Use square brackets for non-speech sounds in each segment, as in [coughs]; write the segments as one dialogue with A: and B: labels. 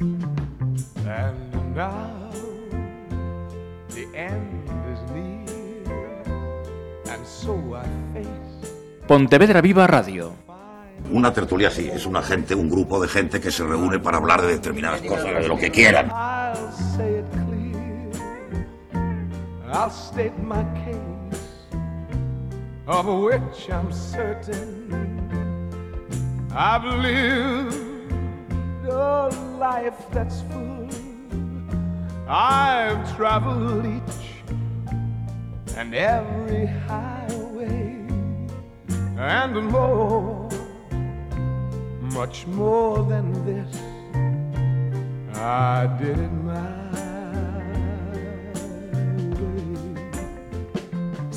A: And now the end is near, and so I face
B: Pontevedra Viva Radio.
C: Una tertulia sí, es una gente, un grupo de gente que se reúne para hablar de determinadas cosas, de lo que quieran.
A: I'll say it clear. I'll state my case, of which I'm certain. I've lived a life that's full. I've traveled each and every highway and more, much more than this. I did it my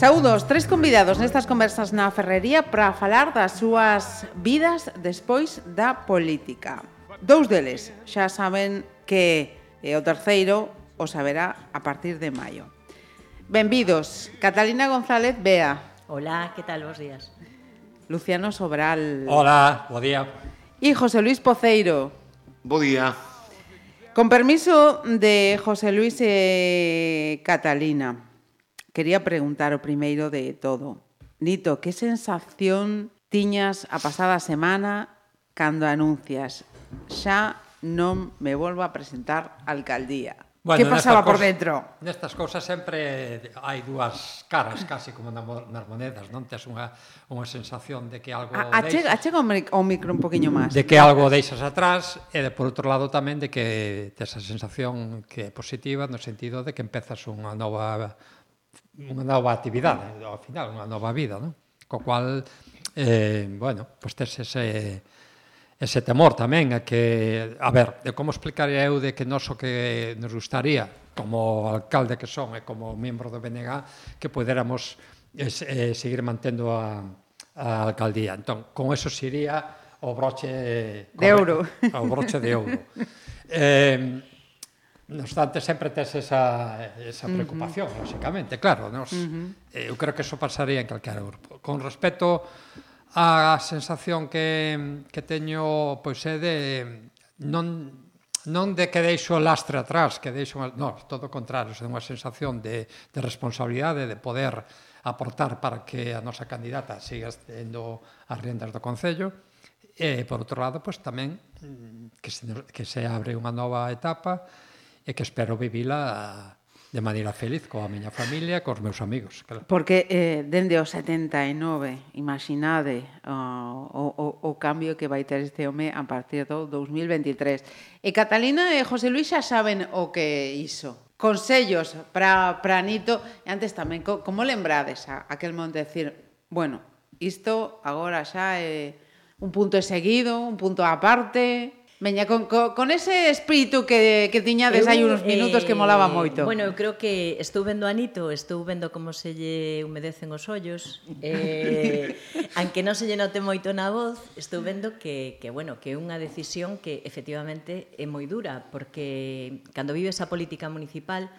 D: Saúdos tres convidados nestas conversas na ferrería para falar das súas vidas despois da política. Dous deles xa saben que e o terceiro o saberá a partir de maio. Benvidos, Catalina González Bea.
E: Hola, que tal, bos días.
D: Luciano Sobral.
F: Hola, bo día.
D: E José Luis Poceiro.
C: Bo día.
D: Con permiso de José Luis e Catalina, quería preguntar o primeiro de todo. Nito, que sensación tiñas a pasada semana cando anuncias xa non me volvo a presentar a alcaldía. Bueno, que pasaba por dentro?
F: Nestas cousas sempre hai dúas caras, casi como nas monedas, non? Tes unha, unha sensación de que algo
D: a,
F: deixas...
D: Achega o micro un poquinho máis.
F: De que algo deixas atrás e, de, por outro lado, tamén de que tes a sensación que é positiva no sentido de que empezas unha nova unha nova actividade, ao final, unha nova vida, non? Co cual, eh, bueno, pues tes ese ese temor tamén a que, a ver, de como explicaría eu de que nos o que nos gustaría como alcalde que son e como membro do BNG que poderamos es, eh, seguir mantendo a, a alcaldía. Entón, con eso sería o broche
D: de ouro. [laughs]
F: O broche de ouro. eh, No obstante, sempre tes esa, esa preocupación, uh -huh. lógicamente, claro. Nos, uh -huh. eh, eu creo que eso pasaría en calquera grupo. Con respecto a sensación que, que teño pois é de non non de que deixo o lastre atrás, que deixo, non, todo o contrario, é unha sensación de, de responsabilidade, de poder aportar para que a nosa candidata siga tendo as riendas do Concello, e, por outro lado, pois, tamén mm, que se, que se abre unha nova etapa e que espero vivila de maneira feliz coa miña familia e cos meus amigos. Claro.
D: Porque eh, dende o 79, imaginade o, o, o cambio que vai ter este home a partir do 2023. E Catalina e José Luis xa saben o que iso. Consellos para, para Nito. E antes tamén, co, como lembrades a, aquel momento de decir, bueno, isto agora xa é un punto seguido, un punto aparte, Veña, con, con, con ese espírito que, que tiñades hai uns minutos eh, que molaba eh, moito.
E: Bueno, eu creo que estou vendo a Anito, estou vendo como se lle humedecen os ollos, eh, [laughs] anque non se lle note moito na voz, estou vendo que, que bueno, que é unha decisión que efectivamente é moi dura, porque cando vives a política municipal,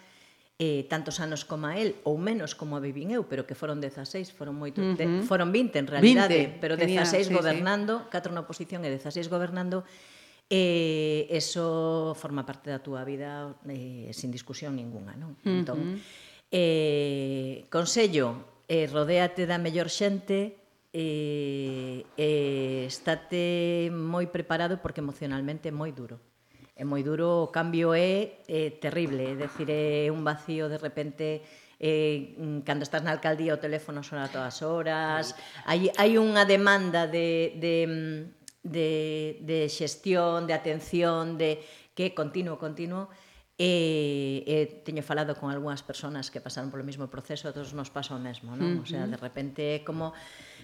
E: eh, tantos anos como a él, ou menos como a vivín eu, pero que foron 16, foron moito, uh -huh. de, foron 20 en realidade,
D: 20,
E: pero 16 tenía,
D: sí,
E: gobernando, sí. 4 na oposición e 16 gobernando, E eso forma parte da túa vida eh, sin discusión ningunha, non? Uh -huh. Entón, eh, consello, eh, rodéate da mellor xente, eh, eh, estate moi preparado porque emocionalmente é moi duro. É moi duro, o cambio é, é terrible, é decir, é un vacío de repente eh, cando estás na alcaldía o teléfono sona a todas horas, hai, hai unha demanda de, de de, de xestión, de atención, de que é continuo, continuo, E, e teño falado con algunhas persoas que pasaron polo mesmo proceso, a todos nos pasa o mesmo, non? O sea, de repente é como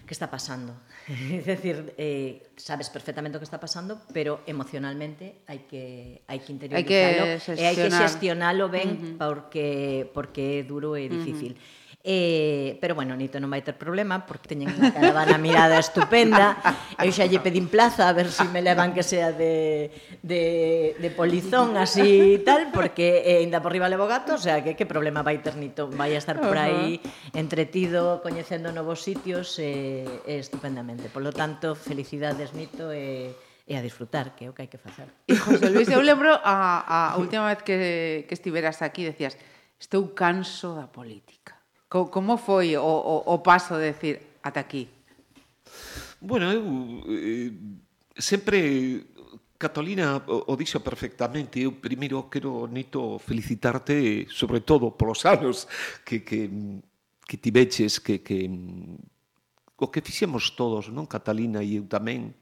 E: que está pasando. [laughs] é decir, eh, sabes perfectamente o que está pasando, pero emocionalmente hai que hai que interiorizarlo
D: hai que
E: e hai que xestionalo ben uh -huh. porque porque é duro e difícil. Uh -huh. Eh, pero bueno, Nito non vai ter problema porque teñen unha caravana mirada estupenda. Eu xa lle pedín plaza a ver se si me levan que sea de, de, de polizón así e tal, porque eh, ainda por riba levo gato, o sea, que que problema vai ter Nito? Vai a estar por aí entretido, coñecendo novos sitios eh, eh, estupendamente. Por lo tanto, felicidades Nito e eh, e a disfrutar, que é o que hai que facer.
D: E José Luis, eu lembro a, a última vez que, que estiveras aquí, decías, estou canso da política. Como foi o, o, o paso de decir ata aquí?
G: Bueno, eu eh, sempre Catalina o, o dixo perfectamente. Eu primeiro quero, Nito, felicitarte sobre todo polos anos que, que, que tiveches, que, que o que fixemos todos, non Catalina e eu tamén,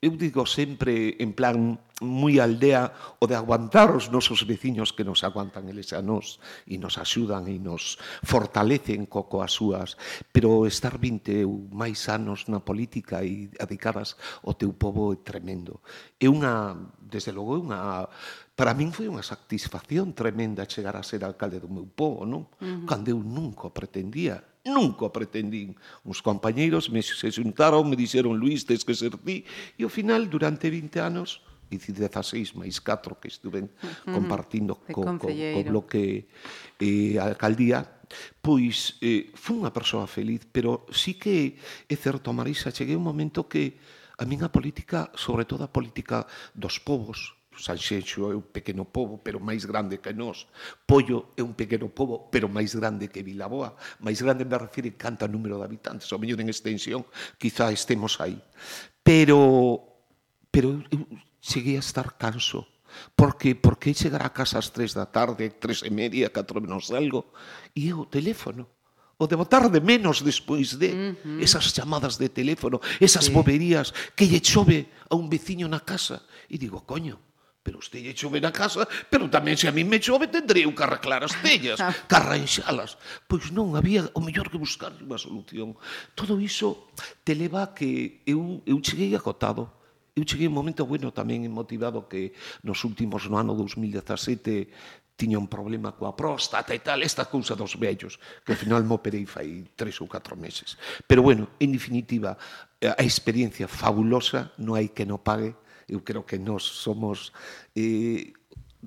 G: eu digo sempre en plan moi aldea o de aguantar os nosos veciños que nos aguantan eles a nós e nos axudan e nos fortalecen co coas súas, pero estar 20 ou máis anos na política e adicadas ao teu povo é tremendo. É unha, desde logo, é unha para min foi unha satisfacción tremenda chegar a ser alcalde do meu povo, non? Uh -huh. Cando eu nunca pretendía Nunca pretendín. Uns compañeiros me se xuntaron, me dixeron, Luís, tens que ser ti. E ao final, durante 20 anos, e 16 máis 4 que estuven uh -huh. compartindo co, co, co bloque eh, alcaldía, pois eh, fun unha persoa feliz, pero sí que é certo, Marisa, cheguei un momento que a miña política, sobre todo a política dos povos, Sanxenxo é un pequeno pobo, pero máis grande que nós. Pollo é un pequeno pobo, pero máis grande que Vilaboa. Máis grande me refire canta número de habitantes. ao mellor en extensión, quizá estemos aí. Pero, pero eu cheguei a estar canso. Porque, porque chegar a casa ás tres da tarde, tres e media, catro menos algo, e eu o teléfono o de votar de menos despois de uh -huh. esas chamadas de teléfono, esas sí. boberías que lle chove a un veciño na casa. E digo, coño, Pero lle chove na casa, pero tamén se a mí me chove tendrei que arreglar as tellas, [laughs] ah. que arranxalas. Pois non, había o mellor que buscar unha solución. Todo iso te leva a que eu, eu cheguei acotado. Eu cheguei un momento bueno tamén motivado que nos últimos no ano 2017 tiña un problema coa próstata e tal, esta cousa dos vellos, que ao final mo operei fai tres ou catro meses. Pero bueno, en definitiva, a experiencia fabulosa, non hai que no pague, eu creo que nós somos eh,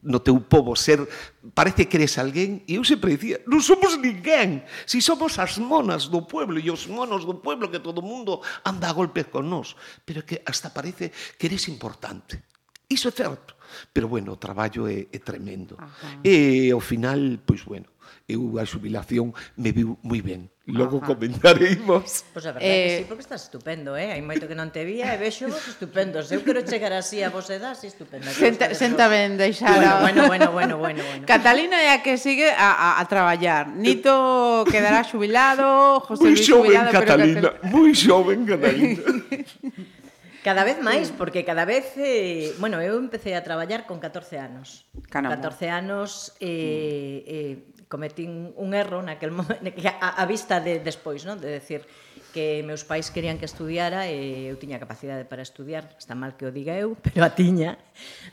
G: no teu povo ser parece que eres alguén e eu sempre dicía non somos ninguén si somos as monas do pueblo e os monos do pueblo que todo mundo anda a golpes con nós. Pero que hasta parece que eres importante. Iso é certo pero bueno, o traballo é, é tremendo. Ajá. e ao final, pois bueno eu a xubilación me viu moi ben. Logo Ajá. comentaremos. [laughs]
E: Pois pues a verdade eh, que sí, eh, porque estás estupendo, eh? Hai moito que non te vía e vexo vos estupendos. Eu quero chegar así a vos edad, así estupenda.
D: Senta, senta ben deixar.
E: Bueno, bueno, bueno, bueno, bueno.
D: Catalina é a que sigue a, a, a traballar. Eh, Nito quedará xubilado, José Luis xubilado.
G: Catalina, que... moi xoven Catalina. [laughs]
E: Cada vez máis, porque cada vez... Eh, bueno, eu empecé a traballar con 14 anos.
D: Caramba.
E: 14 anos... Eh, eh, cometín un erro naquel momento, [laughs] que a, a vista de despois, non? De decir que meus pais querían que estudiara e eu tiña capacidade para estudiar, está mal que o diga eu, [laughs] pero a tiña,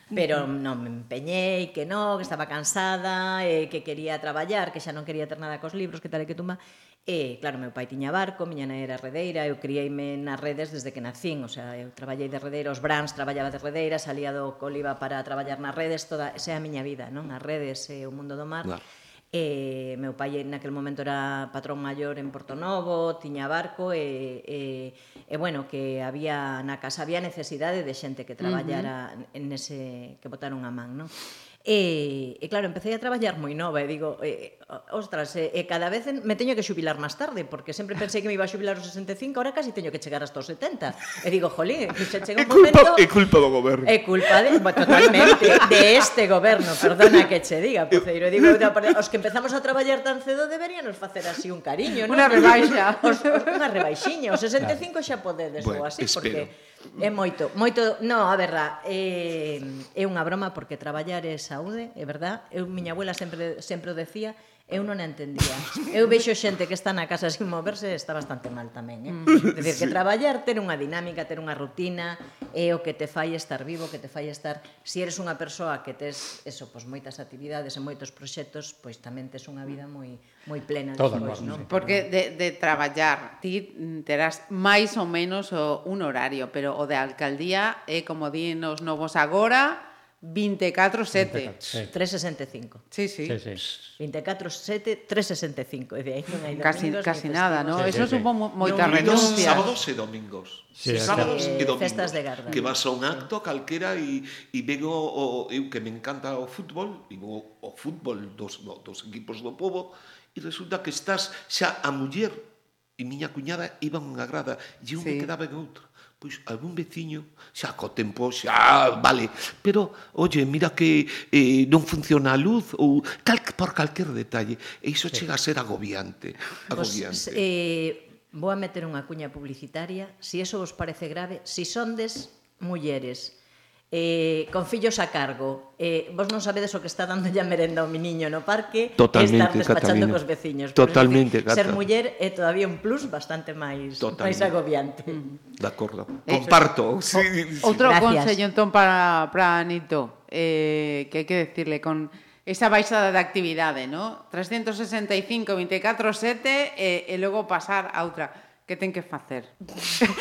E: pero non me empeñei, que non, que estaba cansada, e que quería traballar, que xa non quería ter nada cos libros, que tal e que tumba. E, claro, meu pai tiña barco, miña nai era redeira, eu criei-me nas redes desde que nacín, o sea, eu traballei de redeira, os brands traballaba de redeira, salía do coliva para traballar nas redes, toda, esa é a miña vida, non? As redes e o mundo do mar. Claro E meu pai naquel momento era patrón maior en Porto Novo, tiña barco e, e, e bueno, que había na casa había necesidade de xente que traballara uh -huh. nese que botaron a man, non? E, e claro, empecé a traballar moi nova e digo, e, ostras, e, e cada vez me teño que xubilar máis tarde, porque sempre pensei que me iba a xubilar aos 65, ahora casi teño que chegar hasta os 70. E digo, jolín, se chega un momento...
G: É culpa, é culpa do goberno.
E: É culpa de, totalmente de este goberno, perdona que che diga, Poceiro. Digo, os que empezamos a traballar tan cedo deberíanos facer así un cariño, non?
D: Unha rebaixa.
E: Os, os, unha rebaixiña, os 65 xa podedes, bueno, ou así, espero. porque É moito, moito, no, a verra, é, é unha broma porque traballar é saúde, é verdad. Eu miña abuela sempre sempre o decía eu non entendía. Eu vexo xente que está na casa sin moverse está bastante mal tamén, eh? Mm. Decir, sí. que traballar, ter unha dinámica, ter unha rutina, é o que te fai estar vivo, que te fai estar... Se si eres unha persoa que tes, eso, pois moitas actividades e moitos proxectos, pois tamén tes unha vida moi moi plena
F: Todo
E: despois,
F: non? Sí.
D: Porque de, de traballar, ti terás máis ou menos o, un horario, pero o de alcaldía é como di nos novos agora, 24-7.
E: 365.
D: Sí, sí.
F: sí, sí.
E: 24-7, 365. E de aí non hai
D: casi,
E: domingos,
D: casi nada, ¿no?
F: Sí,
D: Eso
F: sí,
D: supo sí. moita renuncia.
G: Sábados e domingos.
F: Sí,
G: sábados e domingos.
E: Festas de Garda.
G: Que vas a un acto calquera e, e vengo, o, eu que me encanta o fútbol, e vou o fútbol dos, dos equipos do povo, e resulta que estás xa a muller e miña cuñada iba a unha grada e eu
D: sí.
G: me quedaba en outra pois algún veciño, xa co tempo, xa, vale, pero, oye, mira que eh, non funciona a luz ou cal, por calquer detalle, e iso sí. chega a ser agobiante. agobiante.
E: Vos, eh, vou a meter unha cuña publicitaria, se si eso vos parece grave, si sondes mulleres eh, con fillos a cargo. Eh, vos non sabedes o que está dando a merenda ao miniño no parque
G: Totalmente,
E: e estar despachando
G: Catalina.
E: cos veciños.
G: Totalmente,
E: decir, Ser muller é todavía un plus bastante máis
G: Totalmente.
E: máis agobiante. Mm.
G: De acordo.
D: Eh,
G: Comparto. Sí, sí.
D: Outro
E: Gracias.
D: consello entón para, para Anito, eh, que hai que decirle con esa baixada de actividade, ¿no? 365, 24, 7 eh, e logo pasar a outra que [laughs] ten [laughs] que facer?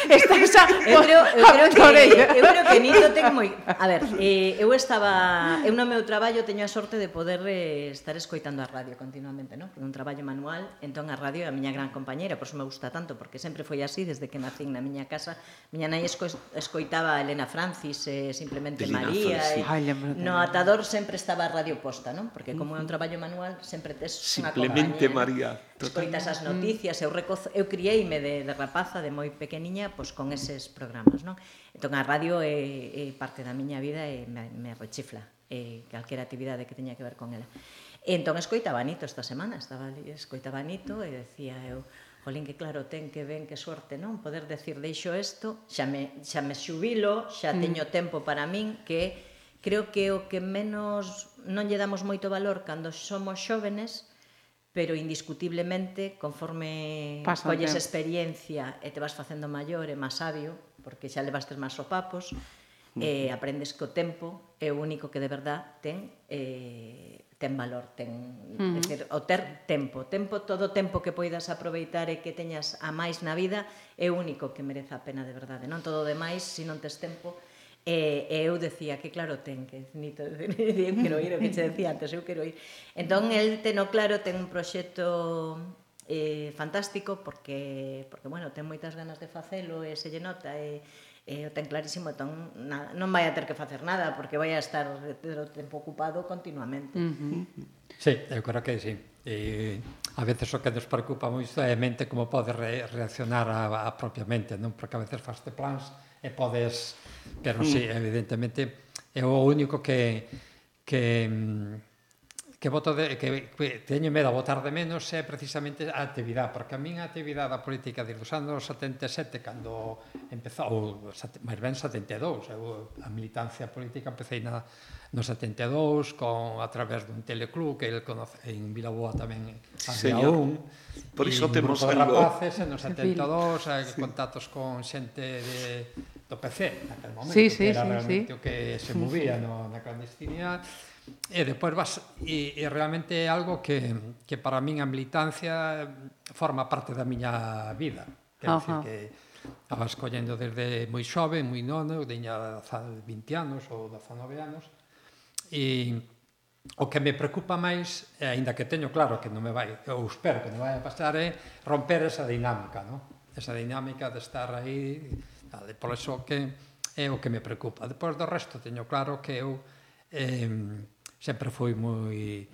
D: Esta esa
E: eu creo, eu creo que eu creo que Nito ten moi, a ver, eh, eu estaba, eu no meu traballo teño a sorte de poder eh, estar escoitando a radio continuamente, non? É un traballo manual, entón a radio é a miña gran compañeira, por eso me gusta tanto, porque sempre foi así desde que nacín na miña casa. Miña nai esco, escoitaba a Elena Francis, eh, simplemente
G: Elena
E: María,
G: Francis.
E: Eh,
D: e, Ay,
E: no atador sempre estaba a radio posta, non? Porque como é un traballo manual, sempre tes unha
G: Simplemente María
E: escoitas as noticias, eu recozo, eu crieime de, de rapaza de moi pequeniña pois con eses programas, non? Entón a radio é, é parte da miña vida e me, me rechifla e calquera actividade que teña que ver con ela. E entón escoitaba Nito esta semana, estaba escoitaba Nito e decía eu, jolín, que claro ten, que ben, que sorte, non? Poder decir, deixo isto, xa me, xa me xubilo, xa mm. teño tempo para min, que creo que o que menos non lle damos moito valor cando somos xóvenes pero indiscutiblemente conforme
D: Pasa
E: colles experiencia e te vas facendo maior e máis sabio, porque xa levastes máis sopapos, eh, aprendes que o tempo é o único que de verdad ten eh, ten valor, ten, uh -huh. decir, o ter tempo, tempo, todo o tempo que poidas aproveitar e que teñas a máis na vida é o único que merece a pena de verdade, non todo o demais, se non tes tempo, E, e eu decía que claro ten que nito, [laughs] quero ir o que che decía antes, eu quero ir. Entón el teno claro ten un proxecto eh, fantástico porque porque bueno, ten moitas ganas de facelo e se lle nota e eh, o ten clarísimo, entón nada, non vai a ter que facer nada porque vai a estar o tempo ocupado continuamente. Uh -huh.
F: Sí, eu creo que sí. E a veces o que nos preocupa moito é a mente como pode re reaccionar a, a propia mente, non? Porque a veces faste plans e podes, pero si, sí, mm. evidentemente, é o único que que mm, que voto de, que, que teño medo a votar de menos é precisamente a actividade, porque a min a actividade da política desde os anos 77 cando empezou, ou máis ben 72, eu a militancia política empecé na no 72 con a través dun teleclub que el conoce en Vilaboa tamén había
G: sí,
F: un
G: por iso temos
F: de rapaces en no 72 eh, sí. contactos con xente de, do PC naquele momento
D: sí, sí,
F: que era
D: sí,
F: realmente sí. o que se movía no, na clandestinidade e despois vas e, e realmente é algo que, que para min a militancia forma parte da miña vida.
D: Quer
F: decir que a vas collendo desde moi xove, moi nono teña 20 anos ou 19 anos e o que me preocupa máis aínda que teño claro que non me vai ou espero que non vai a pasar é romper esa dinámica no? esa dinámica de estar aí tal, por iso que é o que me preocupa. Depois do resto teño claro que eu eh, sempre foi moi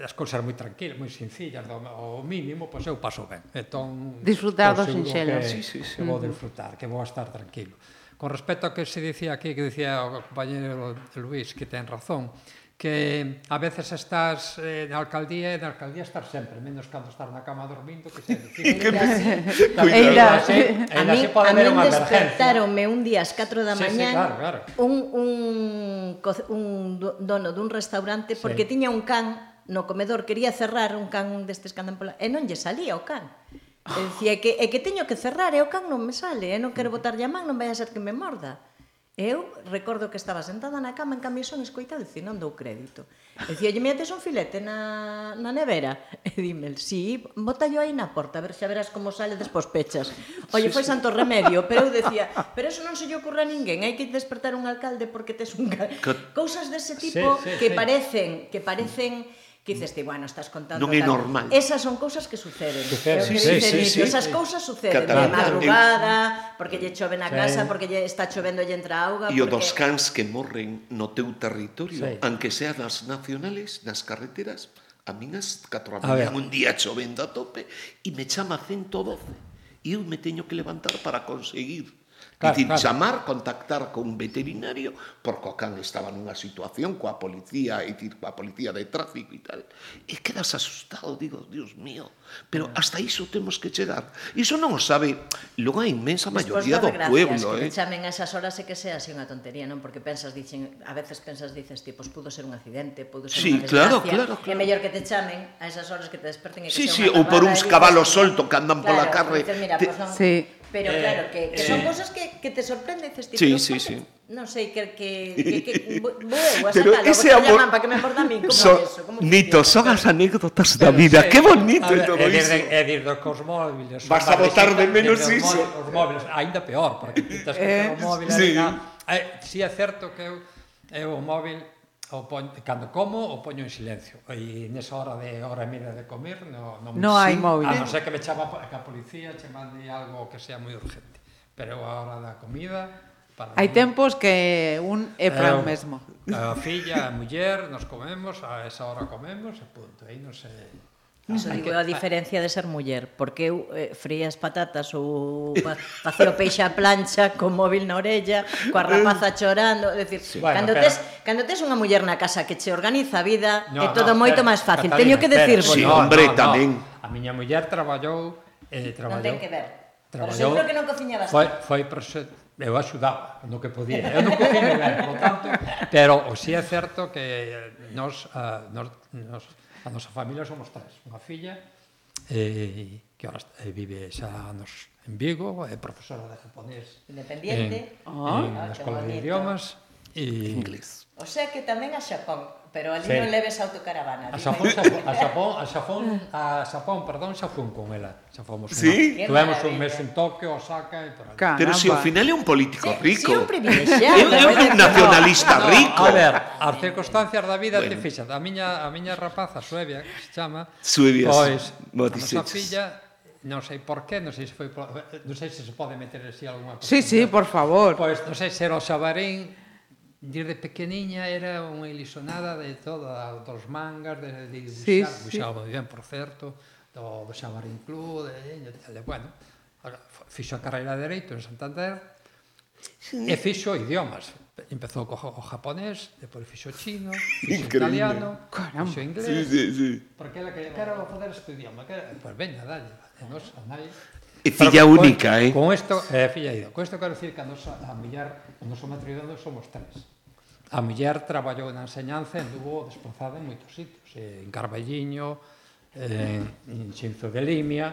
F: as cousas moi tranquilas, moi sencillas, do, mínimo, pois eu paso ben. Entón,
D: disfrutar dos
F: pois,
D: sinxelos.
F: Que,
G: sí, sí, sí.
F: que vou mm-hmm. disfrutar, que vou estar tranquilo. Con respecto a que se dicía aquí, que dicía o compañero Luís, que ten razón, que a veces estás eh, na alcaldía e na alcaldía estar sempre, menos cando estás na cama dormindo, que se [laughs] difícil.
D: Eira,
E: a mí, a mí despertaronme un día ás 4 da
F: sí, mañán
E: sí,
F: claro, claro.
E: un, un, un dono dun restaurante porque
F: sí.
E: tiña un can no comedor, quería cerrar un can destes que andan pola... E non lle salía o can. E dicía, é que, é que teño que cerrar, e o can non me sale, e non quero botar a man, non vai a ser que me morda. Eu recordo que estaba sentada na cama en camisón escoitado e non dou crédito. E dicía, lle metes un filete na, na nevera? [laughs] E dime, sí, botallo aí na porta, a ver xa verás como sale despois pechas. [laughs] Oye, foi santo remedio, pero eu [laughs] decía, pero eso non se lle ocurra a ninguén, hai que despertar un alcalde porque tes un... Cousas dese tipo
F: sí, sí,
E: que
F: sí.
E: parecen, que parecen... Sí que dices ti, bueno, estás contando...
G: Non é
E: tal.
G: normal.
E: Esas son cousas que suceden. Sucede,
F: sí, sí,
E: sí,
F: sí,
E: esas
F: sí.
E: cousas suceden
G: Catalán, de
E: madrugada, porque lle chove na casa, sí. porque lle está chovendo e entra auga...
G: E o
E: porque...
G: dos cans que morren no teu territorio,
F: sí.
G: aunque sea das nacionales, nas carreteras, a minas 4 da mañá un día chovendo a tope e me chama 112 e eu me teño que levantar para conseguir
F: Claro,
G: dicir,
F: claro.
G: chamar, contactar con un veterinario, porque o can estaba nunha situación coa policía, e dicir, coa policía de tráfico e tal, e quedas asustado, digo, Dios mío, pero hasta iso temos que chegar. Iso non o sabe, logo a inmensa maioría do
E: gracias,
G: pueblo.
E: Que
G: eh?
E: te chamen a esas horas e que sea así unha tontería, non? Porque pensas, dicen, a veces pensas, dices, tipo, pudo ser un accidente, pudo ser
G: sí,
E: unha desgracia,
G: claro,
E: claro,
G: claro.
E: é mellor que te chamen a esas horas que te desperten e que
G: sí,
E: sea
G: sí, ou por uns cabalos solto que andan
E: claro, pola
G: carre.
E: Dices, mira,
G: te...
E: pues non,
D: sí
E: Pero
F: eh,
E: claro, que, que
F: eh,
E: son cosas que, que te sorprenden. Dices,
G: sí, sí, sí.
E: Non sei, que... que, que, que [laughs] bueno,
G: Pero ese amor...
E: Llaman, para que me aborda a mí, como
G: so,
E: eso? Como
G: Nito, son as anécdotas da vida. Sí,
F: que
G: bonito
F: ver,
G: todo iso.
F: É dir, dos cos móviles.
G: Vas a botar de menos iso.
F: Os móviles, ainda peor, porque quitas que eh, o eh,
G: eh,
F: móvil sí. Eh, Si é certo que eu, eu o móvil o pon, cando como o poño en silencio e nesa hora de hora e media de comer no, no,
D: no hai móvil
F: a non ser que me chama que a policía che mande algo que sea moi urgente pero a hora da comida para
D: Hai tempos que un é para o
F: eh,
D: mesmo.
F: A filla, a muller, nos comemos, a esa hora comemos e punto. Aí non se
E: Iso digo
F: que,
E: a diferencia de ser muller, porque eu eh, fría as patatas ou facer o peixe a plancha con móvil na orella, coa rapaza eh. chorando, é dicir, sí.
F: bueno,
E: cando
F: pero...
E: tes cando tes unha muller na casa que che organiza a vida,
F: no,
E: é todo
F: no,
E: moito máis fácil. Teño que decir,
G: Sí,
E: no,
G: hombre, no, tamén. No.
F: A miña muller traballou eh traballou.
E: Non ten que ver.
F: Traballou.
E: Pero que non cociñabas.
F: Foi foi eu axudaba no que podía. Eu non cociño ben, por tanto, pero o si sí é certo que eh, nos uh, nos, nos A nosa familia somos tres, unha filla eh, que ahora vive xa nos en Vigo, é profesora de japonés.
E: Independiente.
F: En,
E: ah,
F: en
E: ah,
F: Escola de
E: bonito.
F: Idiomas. E...
G: Inglés.
E: O sea que tamén a Xapón, pero ali
F: sí.
E: non leves autocaravana.
F: A Xapón, [laughs] a Xapón, a Xapón, a Xapón, perdón, xa fun con ela. Xa fomos
G: sí?
E: unha.
F: Tivemos un mes en Tokio, Osaka e por aí.
D: Caramba.
G: Pero se si ao final é un político
E: sí,
G: rico.
E: Sí, un privilexiado.
G: É un nacionalista
F: no,
G: rico.
F: A ver, as circunstancias da vida
G: bueno.
F: te fixan. A miña, a miña rapaza, Suevia, que se chama,
G: Suevia,
F: pois, a nosa filla non sei por qué, non sei se foi por... non sei se se pode meter así algunha cosa.
D: Sí, sí, por favor.
F: Pois non sei se era o Xabarín Desde pequeniña era unha ilisonada de todo, dos mangas, de, de
D: sí,
F: buxaba,
D: sí.
F: moi ben, por certo, do, do Xamarín Club, de, de, de, de bueno, fixo a carreira de Dereito en Santander, Sí. E fixo idiomas. Empezou co, co japonés, depois fixo chino, fixo
G: Increíble.
F: italiano,
D: Caramba.
F: fixo inglés.
G: Sí, sí, sí.
F: Porque ela que quero fazer este idioma, que pues veña, dalle. E nos a nai
G: E filla
F: Pero,
G: única, con, eh?
F: Con isto, eh, filla ida. Con isto quero dicir que a nosa, a millar, o noso matrimonio somos tres. A millar traballou na enseñanza e anduvo desplazada en moitos sitios. Eh, en Carballiño, eh, en Xinzo de Limia.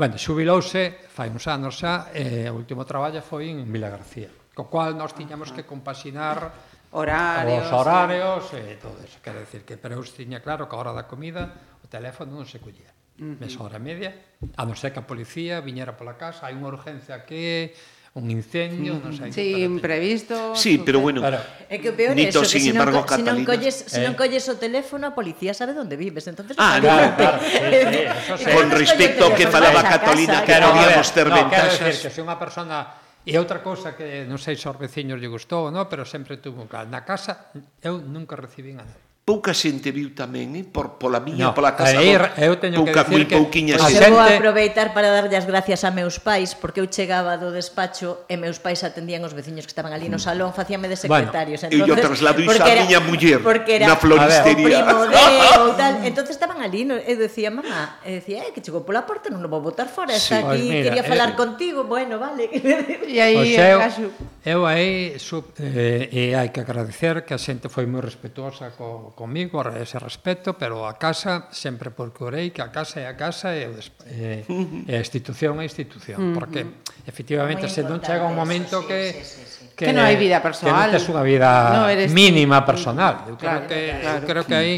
F: Bueno, xubilouse, fai uns anos xa, e eh, o último traballo foi en Vila García. Co cual nós tiñamos que compaxinar
D: horarios,
F: os horarios e eh, todo eso. Quero decir que, pero eu tiña claro que a hora da comida o teléfono non se collía uh -huh. mesa hora e media, a non ser que a policía viñera pola casa, hai unha urgencia que un incendio, non sei
D: sí,
F: que
D: imprevisto.
G: Sí, pero bueno.
F: Pero,
E: É que o peor é eso, que
G: sin embargo,
E: se non, colles, se non
F: eh.
E: colles o teléfono, a policía sabe onde vives, entonces
G: Ah,
F: claro, claro. Sí, sí, eso sí.
G: Con respecto ao que falaba Catalina, que
F: claro,
G: podíamos ter
F: no,
G: ventaxas.
F: Quero decir que se unha persona E outra cousa que non sei se aos veciños lle gustou, non, pero sempre tuvo na casa eu nunca recibín a nada
G: pouca xente viu tamén, eh? por, pola miña,
F: no,
G: pola casa.
F: Aí, eu teño
G: pouca,
F: que
G: moi pouquiña
E: que
G: xente.
E: Eu vou aproveitar para darlle as gracias a meus pais, porque eu chegaba do despacho e meus pais atendían os veciños que estaban ali no salón, facíame de secretarios.
G: Bueno, entonces, eu traslado
E: iso
G: a miña muller
E: era
G: na floristería.
E: O primo de, [laughs] ou tal. Entonces estaban ali, no, eu decía, mamá, e decía, eh, que chegou pola porta, non o vou botar fora, está
F: sí.
E: aquí,
F: pues mira,
E: quería falar
F: eh,
E: contigo, bueno, vale.
D: E aí,
F: pois eu, eu aí, sub, eh, e hai que agradecer que a xente foi moi respetuosa co comigo ese respecto, pero a casa sempre procurei que a casa é a casa e, e, e a institución é a institución, porque efectivamente se non chega un momento
E: sí,
F: que
E: sí, sí, sí.
D: que, que non hai vida personal,
F: que non tes unha vida
D: no
F: mínima personal. Eu creo
D: claro,
F: que
D: claro.
F: eu creo que aí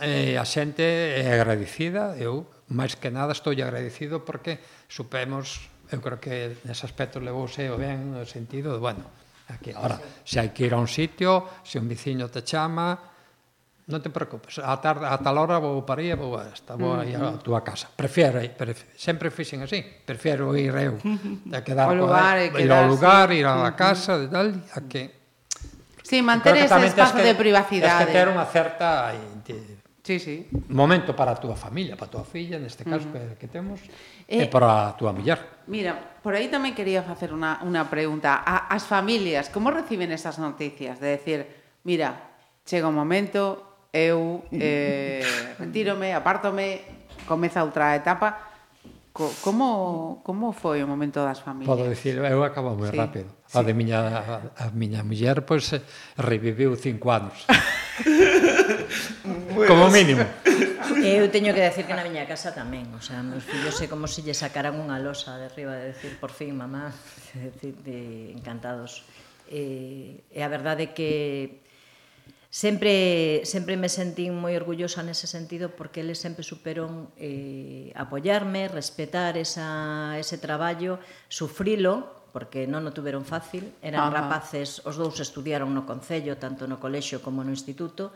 F: eh, a xente é agradecida, eu máis que nada estou agradecido porque supemos, eu creo que nese aspecto levouse o ben no sentido de, bueno, aquí. Ahora, se hai que ir a un sitio, se un veciño te chama, Non te preocupes, a tarde, a tal hora vou para aí, vou a esta, vou aí a túa casa. Prefiero, prefiero sempre fixen así, prefiero ir eu a quedar o
D: lugar, a,
F: ir ao lugar, ir á casa de tal, a que
D: Sí, manter ese espazo
F: que,
D: de privacidade.
F: Tens que ter unha certa
D: sí, sí.
F: momento para a túa familia, para a túa filla, neste caso uh -huh. que, que temos,
D: eh,
F: e para a túa muller.
D: Mira, por aí tamén quería facer unha, unha pregunta. A, as familias, como reciben esas noticias? De decir, mira, chega o momento, eu mm. eh, retírome, apártome, comeza outra etapa. Co, como, como foi o momento das familias?
F: Podo dicir, eu acabo moi
D: sí,
F: rápido.
D: Sí.
F: A de miña, a, a miña muller, pois, pues, reviviu cinco anos. [laughs] como mínimo.
E: Eu teño que decir que na miña casa tamén, o sea, meus fillos sei como se lle sacaran unha losa de arriba de decir, por fin, mamá, [laughs] de, de, de encantados. Eh, e a verdade que sempre sempre me sentín moi orgullosa nese sentido porque eles sempre superon eh, apoyarme, respetar esa, ese traballo, sufrilo, porque non o tuveron fácil, eran
D: Ajá.
E: rapaces, os dous estudiaron no Concello, tanto no colexio como no instituto,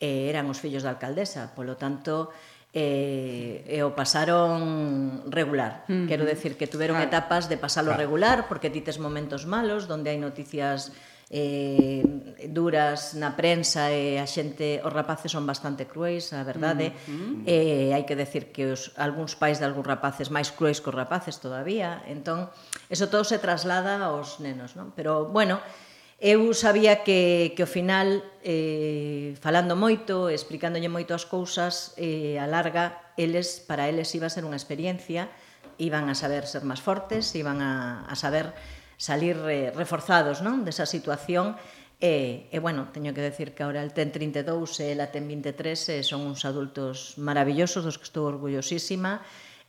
E: e eh, eran os fillos da alcaldesa, polo tanto, eh, e o pasaron regular. Uh -huh. Quero decir que tuveron
D: claro.
E: etapas de pasalo
F: claro.
E: regular, porque dites momentos malos, donde hai noticias eh, duras na prensa e a xente, os rapaces son bastante cruéis, a verdade. Mm -hmm. eh, hai que decir que os, algúns pais de algúns rapaces máis cruéis que os rapaces todavía. Entón, eso todo se traslada aos nenos, non? Pero, bueno, eu sabía que, que ao final, eh, falando moito, explicándolle moito as cousas, eh, a larga, eles, para eles iba a ser unha experiencia, iban a saber ser máis fortes, iban a, a saber salir eh, reforzados non desa situación E, e bueno, teño que decir que ahora el TEN 32 e ela TEN 23 e eh, son uns adultos maravillosos dos que estou orgullosísima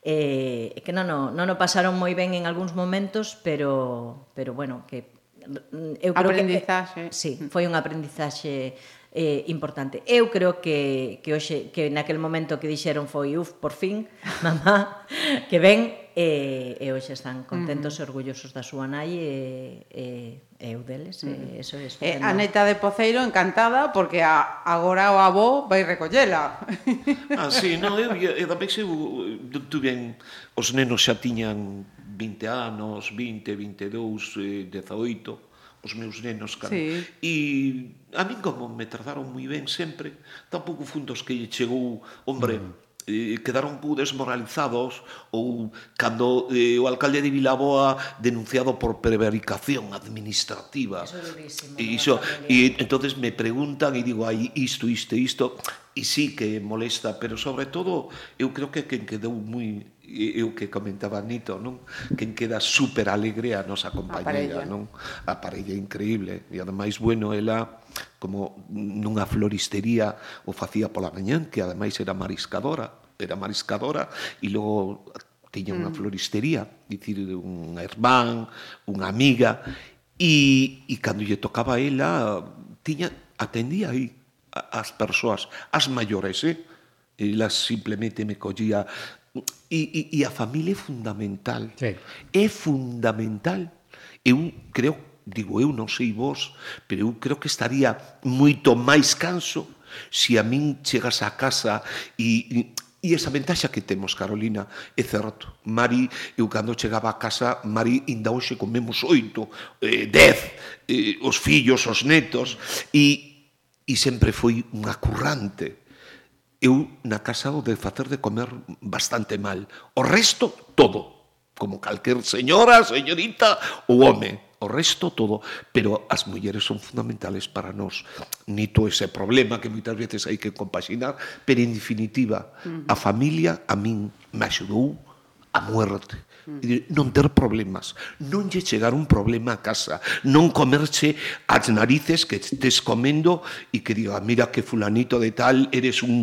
E: eh, que non, non, non o pasaron moi ben en algúns momentos, pero, pero bueno, que eu creo
D: aprendizaxe.
E: que sí, foi un aprendizaxe eh, importante. Eu creo que que hoxe que naquel momento que dixeron foi uf, por fin, [laughs] mamá, que ben e, e hoxe están contentos uh -huh. e orgullosos da súa nai e, e, e eu deles, uh -huh. e eso é estupendo.
D: A neta de Poceiro encantada porque a, agora o avó vai recollela.
G: Ah, sí, no, eu, e eu tamén eu, eu tuven, os nenos xa tiñan 20 anos, 20, 22, 18, os meus nenos, cara.
D: Sí.
G: E a min como me trataron moi ben sempre, tampouco fun dos que lle chegou, hombre, mm eh, quedaron un pouco desmoralizados ou cando eh, o alcalde de Vilaboa denunciado por prevaricación administrativa.
E: Eso é durísimo.
G: E, iso, e entonces me preguntan e digo, ai, isto, isto, isto, e sí que molesta, pero sobre todo eu creo que quen quedou moi e o que comentaba Nito, non? Quen queda super alegre a nosa compañeira,
D: a
G: non? A parella increíble e ademais bueno ela como nunha floristería o facía pola mañán, que ademais era mariscadora, era mariscadora e logo tiña unha mm. floristería, dicir un irmán, unha amiga e e cando lle tocaba a ela tiña atendía aí as persoas, as maiores, eh? Ela simplemente me collía E, e, e a familia é fundamental.
F: Sí.
G: É fundamental. Eu creo, digo eu, non sei vos, pero eu creo que estaría moito máis canso se a min chegas a casa e, e E esa ventaxa que temos, Carolina, é certo. Mari, eu cando chegaba a casa, Mari, inda hoxe comemos oito, eh, dez, eh, os fillos, os netos, e, e sempre foi unha currante eu na casa o de facer de comer bastante mal. O resto, todo. Como calquer señora, señorita ou home. O resto, todo. Pero as mulleres son fundamentales para nós. Nito ese problema que moitas veces hai que compaxinar, pero en definitiva, mm. a familia a min me axudou a muerte. E non ter problemas, non lle chegar un problema a casa, non comerche as narices que estés comendo e que diga, mira que fulanito de tal, eres un...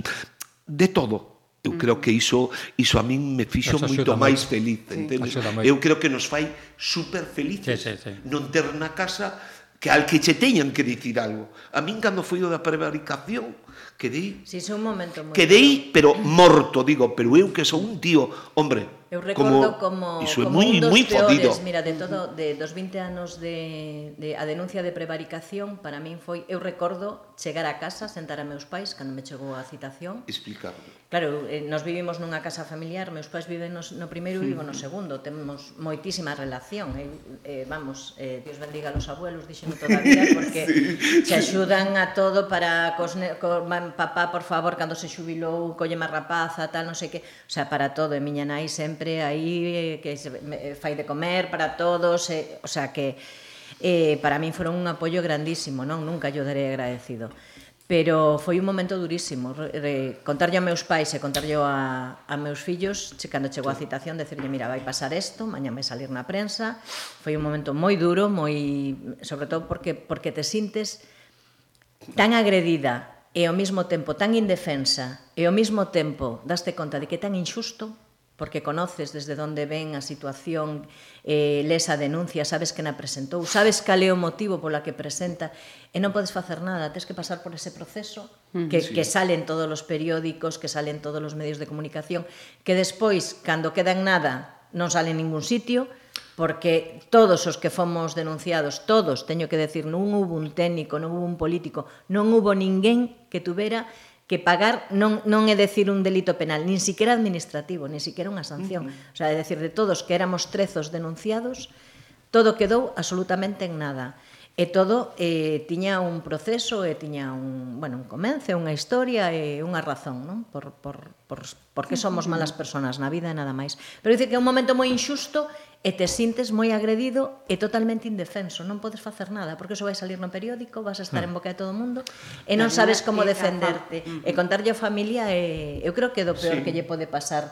G: de todo. Eu creo que iso, iso a min me fixo moito máis feliz,
F: sí. entendes?
G: Eu creo que nos fai super felices
F: sí, sí, sí.
G: non ter na casa que al que che teñan que dicir algo. A min cando foi o da prevaricación, quedei...
E: Sí, un momento moi...
G: Quedei, pero morto, digo, pero eu que sou un tío, hombre,
E: Eu recordo como, como,
G: iso é
E: como un dos
G: muy
E: peores,
G: fodido.
E: mira, de todo, de dos 20 anos de, de a denuncia de prevaricación, para min foi, eu recordo chegar a casa, sentar a meus pais, cando me chegou a citación.
G: Explicarlo.
E: Claro, eh, nos vivimos nunha casa familiar, meus pais viven nos, no primeiro e vivo no segundo, temos moitísima relación, eh, eh, vamos, eh, Dios bendiga a los abuelos, dixen toda a vida, [laughs] porque sí. se axudan a todo para cos, co, papá, por favor, cando se xubilou, colle má rapaza, tal, non sei que, o sea, para todo, e miña nai sempre aí, eh, que se, eh, fai de comer para todos, eh, o sea, que eh, para min foron un apoio grandísimo, non? Nunca yo daré agradecido pero foi un momento durísimo. Re, contarlle a meus pais e contarlle a, a meus fillos, cando chegou a citación, decirlle, mira, vai pasar isto, mañá vai salir na prensa. Foi un momento moi duro, moi sobre todo porque porque te sintes tan agredida e ao mesmo tempo tan indefensa e ao mesmo tempo daste conta de que é tan injusto porque conoces desde onde ven a situación, eh, les a denuncia, sabes que na presentou, sabes cal é o motivo pola que presenta, e non podes facer nada, tens que pasar por ese proceso mm. que, sí. que salen todos os periódicos, que salen todos os medios de comunicación, que despois, cando queda en nada, non sale en ningún sitio, porque todos os que fomos denunciados, todos, teño que decir, non hubo un técnico, non hubo un político, non hubo ninguén que tuvera que pagar non, non é decir un delito penal, nin siquiera administrativo, nin siquiera unha sanción. Uh -huh. O sea, é decir, de todos que éramos trezos denunciados, todo quedou absolutamente en nada. E todo eh, tiña un proceso, e tiña un, bueno, un comence, unha historia e unha razón, non? Por, por, por, por que somos malas persoas na vida e nada máis. Pero dice que é un momento moi inxusto e te sintes moi agredido e totalmente indefenso, non podes facer nada, porque eso vai salir no periódico, vas a estar hmm. en boca de todo o mundo e non sabes como defenderte. E contarlle a familia é, eu creo que é do peor
G: sí.
E: que lle pode pasar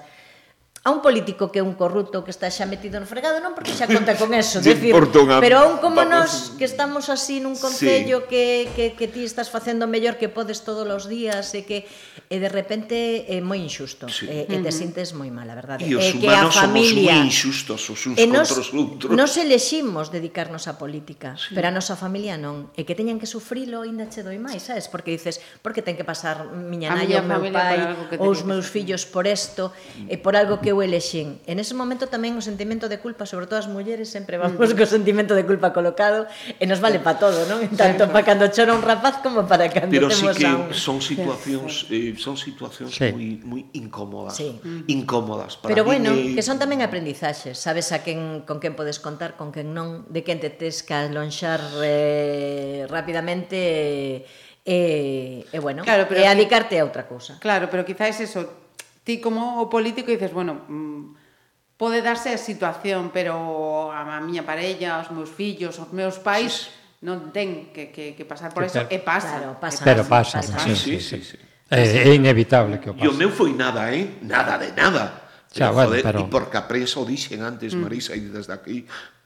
E: a un político que é un corrupto que está xa metido no fregado non porque xa conta con eso [laughs] decir,
G: unha...
E: pero a un como nós que estamos así nun concello sí. que, que, que ti estás facendo mellor que podes todos os días e que e de repente é moi injusto
G: sí.
E: e, e te sintes moi mal, a verdade
G: e os
E: e que a
G: familia, somos moi injustos os uns
E: e nos,
G: contra os outros
E: nos eleximos dedicarnos á política sí. pero a nosa familia non e que teñan que sufrilo ainda che doi máis, sabes? porque dices porque ten que pasar miña nai ou meu pai ou os meus fillos por isto e por algo que que o elexín. En ese momento tamén o sentimento de culpa, sobre todo as mulleres, sempre vamos mm. co sentimento de culpa colocado e nos vale para todo, non? Tanto para cando chora un rapaz como para cando
G: Pero
E: temos sí
G: que
E: a un...
G: son situacións eh, son situacións
F: sí.
G: moi moi incómodas,
E: sí. Mm.
G: incómodas para
E: Pero bueno,
G: que...
E: que son tamén aprendizaxes, sabes a quen con quen podes contar, con quen non, de quen te tes que alonxar eh, rapidamente eh, e eh, eh, bueno,
D: claro, pero
E: e adicarte a outra cousa.
D: Claro, pero quizás eso ti como o político dices, bueno, mm, pode darse a situación, pero a miña parella, os meus fillos, os meus pais sí. non ten que, que, que pasar por eso, e pasa.
E: Claro, pasa.
F: Pero pasa,
E: pasa.
F: Sí,
G: Sí,
F: sí,
G: sí,
F: sí. É, eh, é inevitable que o pase.
G: E o meu foi nada, eh? Nada de nada.
F: Xa,
G: pero,
F: bueno,
G: joder,
F: pero...
G: E porque a prensa o dixen antes, mm. Marisa, mm. e desde aquí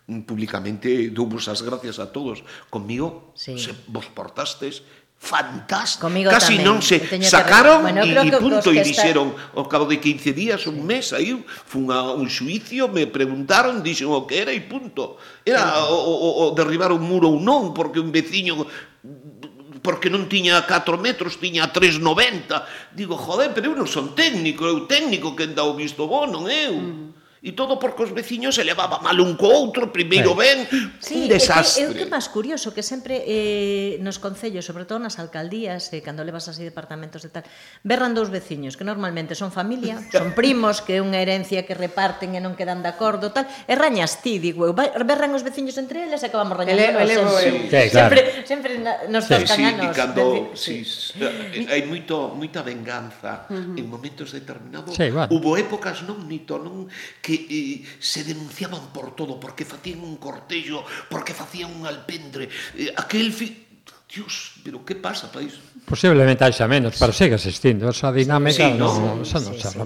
G: mm, públicamente douvos as gracias a todos. Conmigo
E: sí.
G: se vos portastes fantástico.
E: Comigo
G: Casi
E: tamén.
G: non se sacaron
E: bueno,
G: e, e punto e
E: dixeron está...
G: ao cabo de 15 días, un mes, aí fun a un xuicio, me preguntaron, dixen o que era e punto. Era o, o, o derribar un muro ou non, porque un veciño porque non tiña 4 metros, tiña 3,90. Digo, joder, pero eu non son técnico, eu técnico que anda o visto bo, non eu. Uh -huh. E todo porque os veciños se levaba mal un co outro, primeiro ben,
E: sí,
G: un desastre.
E: É, que, é o que máis curioso, que sempre eh, nos concellos, sobre todo nas alcaldías, eh, cando levas así departamentos de tal, berran dous veciños, que normalmente son familia, son primos, que é unha herencia que reparten e non quedan de acordo, tal, e rañas ti, digo, berran os veciños entre eles e acabamos rañando.
D: Ele,
E: ele,
D: sí,
F: sí, claro.
E: Sempre, sempre nos
F: sí,
E: tocan
G: sí,
E: a nos.
G: Cando,
E: decir,
G: sí, sí. hai moito, moita venganza uh -huh. en momentos determinados.
F: Sí, bueno.
G: Hubo épocas non nito, non que eh, eh, se denunciaban por todo, porque facían un cortello, porque facían un alpendre, eh, aquel... Fi... Dios, pero que pasa, país?
F: Posiblemente haixa menos, pero sí. segue existindo esa dinámica,
G: sí,
F: no,
G: no,
F: sí, no,
E: sí,
F: xa,
E: sí.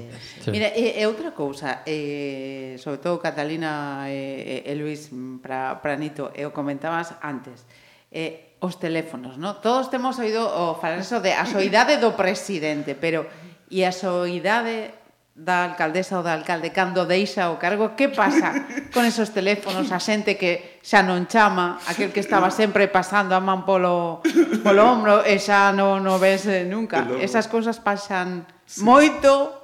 F: sí.
D: Mira, e, e outra cousa, eh, sobre todo Catalina e, e Luis para para Nito, e o comentabas antes. Eh, os teléfonos, ¿no? Todos temos oído o falar eso de a soidade do presidente, pero e a soidade da alcaldesa ou da alcalde cando deixa o cargo, que pasa [laughs] con esos teléfonos, a xente que xa non chama, aquel que estaba sempre pasando a man polo, polo ombro e xa non no ves eh, nunca. Esas cousas pasan sí.
G: moito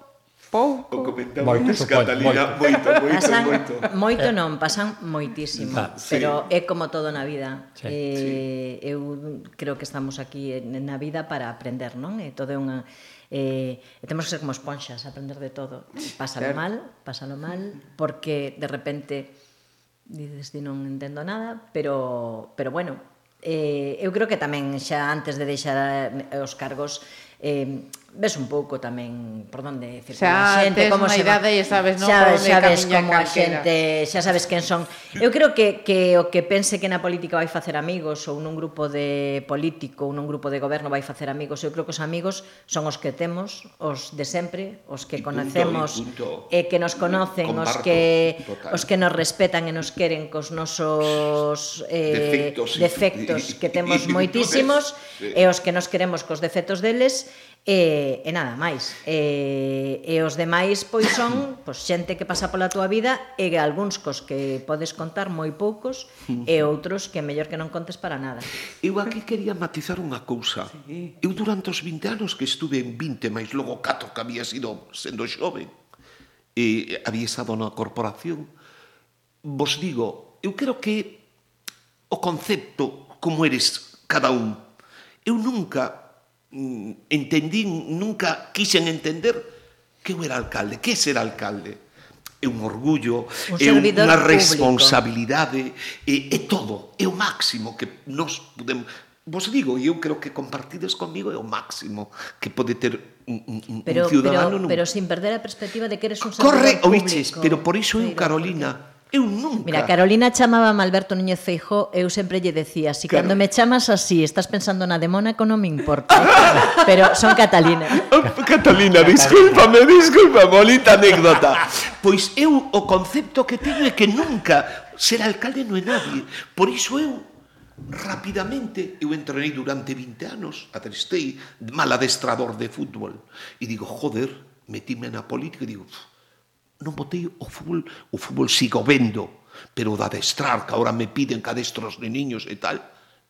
D: pouco.
G: O comentamos
F: moito,
G: Catalina, moito, moito, moito.
E: Pasan,
G: moito.
E: moito eh. non, pasan moitísimo,
F: ah,
G: sí.
E: pero é como todo na vida.
F: Sí.
E: Eh, sí. Eu creo que estamos aquí na vida para aprender, non? E todo é unha eh, e temos que ser como esponxas, aprender de todo. Pásalo
D: claro.
E: mal, pásalo mal, porque de repente dices, ti non entendo nada, pero, pero bueno, eh, eu creo que tamén xa antes de deixar eh, os cargos eh, ves un pouco tamén por onde circula
D: xa,
E: a xente, como se
D: idade e sabes, non,
E: xa, xa ves como a xente, xa sabes quen son. Eu creo que, que o que pense que na política vai facer amigos ou nun grupo de político ou nun grupo de goberno vai facer amigos, eu creo que os amigos son os que temos, os de sempre, os que conocemos
G: punto.
E: e que nos conocen,
G: Comparto, os
E: que
G: total.
E: os que nos respetan e nos queren cos nosos eh
G: defectos,
E: defectos que temos moitísimos e os que nos queremos cos defectos deles E, e nada máis. E, e os demais pois son pois, xente que pasa pola túa vida e algúns cos que podes contar moi poucos e outros que é mellor que non contes para nada.
G: Eu aquí quería matizar unha cousa. Sí. Eu durante os 20 anos que estuve en 20 máis logo 4 que había sido sendo xoven e había estado na corporación vos digo, eu creo que o concepto como eres cada un. Eu nunca Mm, entendín, nunca quixen entender que eu era alcalde, que ser alcalde. É un orgullo,
E: un
G: é unha responsabilidade, é, é todo, é o máximo que nos podemos... Vos digo, e eu creo que compartides comigo é o máximo que pode ter un, un,
E: pero, un
G: ciudadano...
E: Pero,
G: nun...
E: pero sin perder a perspectiva de que eres un servidor
G: Corre,
E: público.
G: Corre, oiches, pero por iso eu, Carolina, porque Eu nunca.
E: Mira, Carolina chamaba a Alberto Núñez Feijó, eu sempre lle decía, si
G: claro.
E: cando me chamas así, estás pensando na de Mónaco, non me importa. [laughs] Pero son Catalina.
G: Oh, Catalina, discúlpame, disculpa, bonita anécdota. Pois eu o concepto que teño é que nunca ser alcalde non é nadie. Por iso eu rapidamente eu entrenei durante 20 anos, atrestei mal adestrador de fútbol e digo, joder, metíme na política e digo, pff, non botei o fútbol, o fútbol sigo vendo, pero de adestrar, que ahora me piden que adestro os niños e tal,